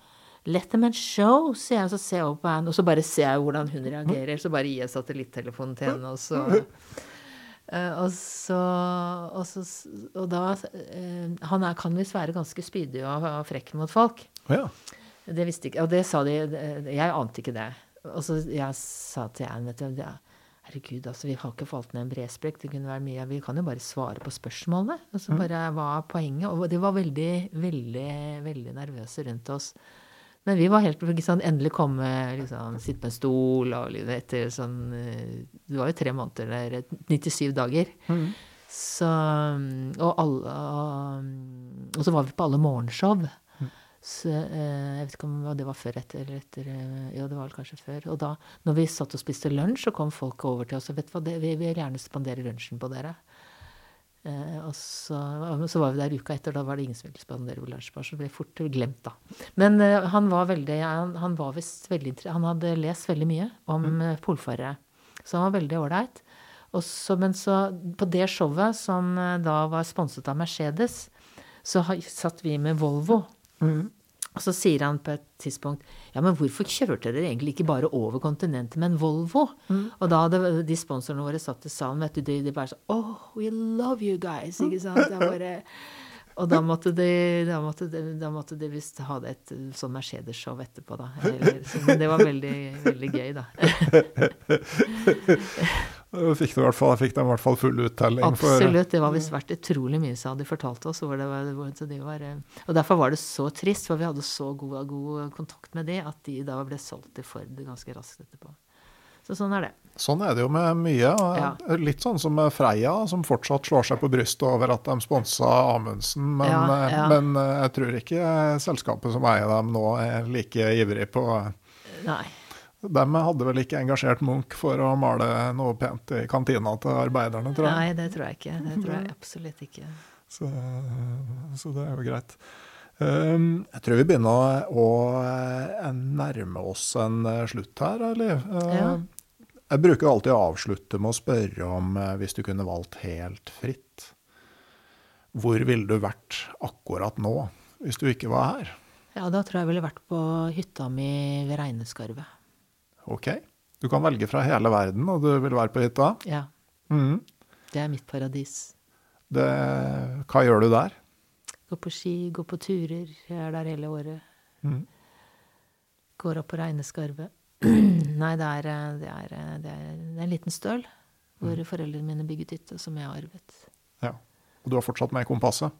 Letterman Show, sier jeg, så ser jeg opp på henne, og så bare ser jeg hvordan hun reagerer. Så bare gir jeg satellittelefonen til henne, og så Uh, og så, og, så, og da uh, Han er, kan visst være ganske spydig og, og frekk mot folk. Ja. Det visste ikke Og det sa de det- Jeg ante ikke det. Og så jeg sa til Anne vet du, det, Herregud, altså, vi har ikke falt ned en bresprekk. Det kunne være mye Vi kan jo bare svare på spørsmålene. Og så bare hva er poenget? Og de var veldig, veldig, veldig nervøse rundt oss. Men vi var helt sånn, endelig komme, liksom, sitte på en stol og liksom, etter sånn eh, Det var jo tre måneder, eller 97 dager. Så, og, alle, og, og så var vi på alle morgenshow. Så, eh, jeg vet ikke om det var før etter eller etter Ja, det var vel kanskje før. Og da, når vi satt og spiste lunsj, så kom folk over til oss og vet du hva, det, vi vil gjerne spandere lunsjen på dere. Eh, og så, så var vi der uka etter, da var det ingen som ville spandere på oss. Så det ble fort glemt, da. Men eh, han var veldig Han, han var visst veldig Han hadde lest veldig mye om mm. polfarere. Så han var veldig ålreit. Men så, på det showet, som eh, da var sponset av Mercedes, så satt vi med Volvo. Og så sier han på et tidspunkt Ja, men hvorfor kjørte dere egentlig ikke bare over kontinentet med en Volvo? Og da hadde de sponsorene våre satt i salen, vet du, de, de bare sånn Oh, we love you guys, ikke sant? Bare, og da måtte de, da måtte de, da måtte de visst ha det et sånn Mercedes-show etterpå, da. Eller, så, men det var veldig, veldig gøy, da. Da Fikk, du i hvert fall, fikk de i hvert fall full uttelling. Absolutt. Det var visst verdt utrolig mye, sa de fortalte oss. Hvor det var, hvor, de var, eh, og derfor var det så trist, for vi hadde så god, god kontakt med de, at de da ble solgt til Ford ganske raskt etterpå. Så sånn er det. Sånn er det jo med mye. Ja. Litt sånn som med Freia, som fortsatt slår seg på brystet over at de sponsa Amundsen. Men, Ja, eh, ja. men eh, jeg tror ikke selskapet som eier dem nå, er like ivrig på Nei. De hadde vel ikke engasjert Munch for å male noe pent i kantina til arbeiderne, tror jeg. Nei, det tror jeg ikke. Det tror jeg absolutt ikke. Så, så det er jo greit. Um, jeg tror vi begynner å, å eh, nærme oss en eh, slutt her, Liv. Uh, Ja. Jeg bruker alltid å avslutte med å spørre om eh, hvis du kunne valgt helt fritt. Hvor ville du vært akkurat nå, hvis du ikke var her? Ja, da tror jeg jeg ville vært på hytta mi ved Reineskarvet. Ok, du kan velge fra hele verden, og du vil være på hytta. Ja. Mm. Det er mitt paradis. Det, hva gjør du der? Gå på ski, gå på turer. Jeg er der hele året. Mm. Går opp på regneskarvet. Nei, det er, det, er, det, er, en liten støl hvor foreldrene mine bygget hytte, som jeg har arvet. Ja. Og du har fortsatt med kompasset?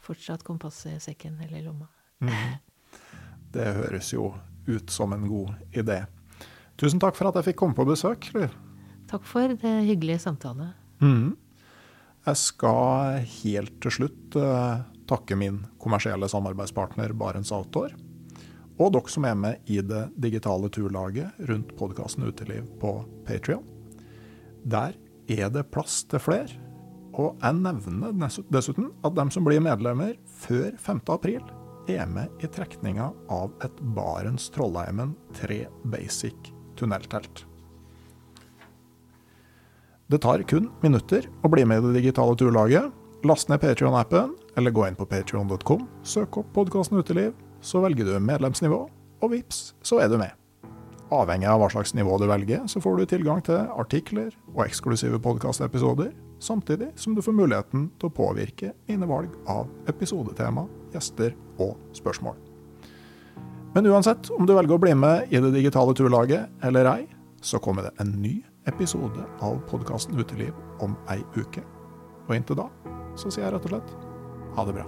Fortsatt kompasset i sekken eller i lomma. Det høres jo ut som en god idé. Tusen takk for at jeg fikk komme på besøk, Takk for det hyggelige samtale. Mm. Jeg skal helt til slutt uh, takke min kommersielle samarbeidspartner Barents Outdoor, og dere som er med i det digitale turlaget rundt podkasten Uteliv på Patrion. Der er det plass til flere, og jeg nevner dessuten at dem som blir medlemmer før 5. april, er med i trekninga av et Barents Trollheimen 3 Basic tunneltelt. Det tar kun minutter å bli med i det digitale turlaget. Last ned Patrion-appen, eller gå inn på patrion.com, søk opp podkasten Uteliv, så velger du medlemsnivå, og vips, så er du med. Avhengig av hva slags nivå du velger, så får du tilgang til artikler og eksklusive podkastepisoder, samtidig som du får muligheten til å påvirke mine valg av episodetema, gjester og spørsmål. Men uansett om du velger å bli med i det digitale turlaget eller ei, så kommer det en ny episode av podkasten Uteliv om ei uke. Og inntil da så sier jeg rett og slett ha det bra.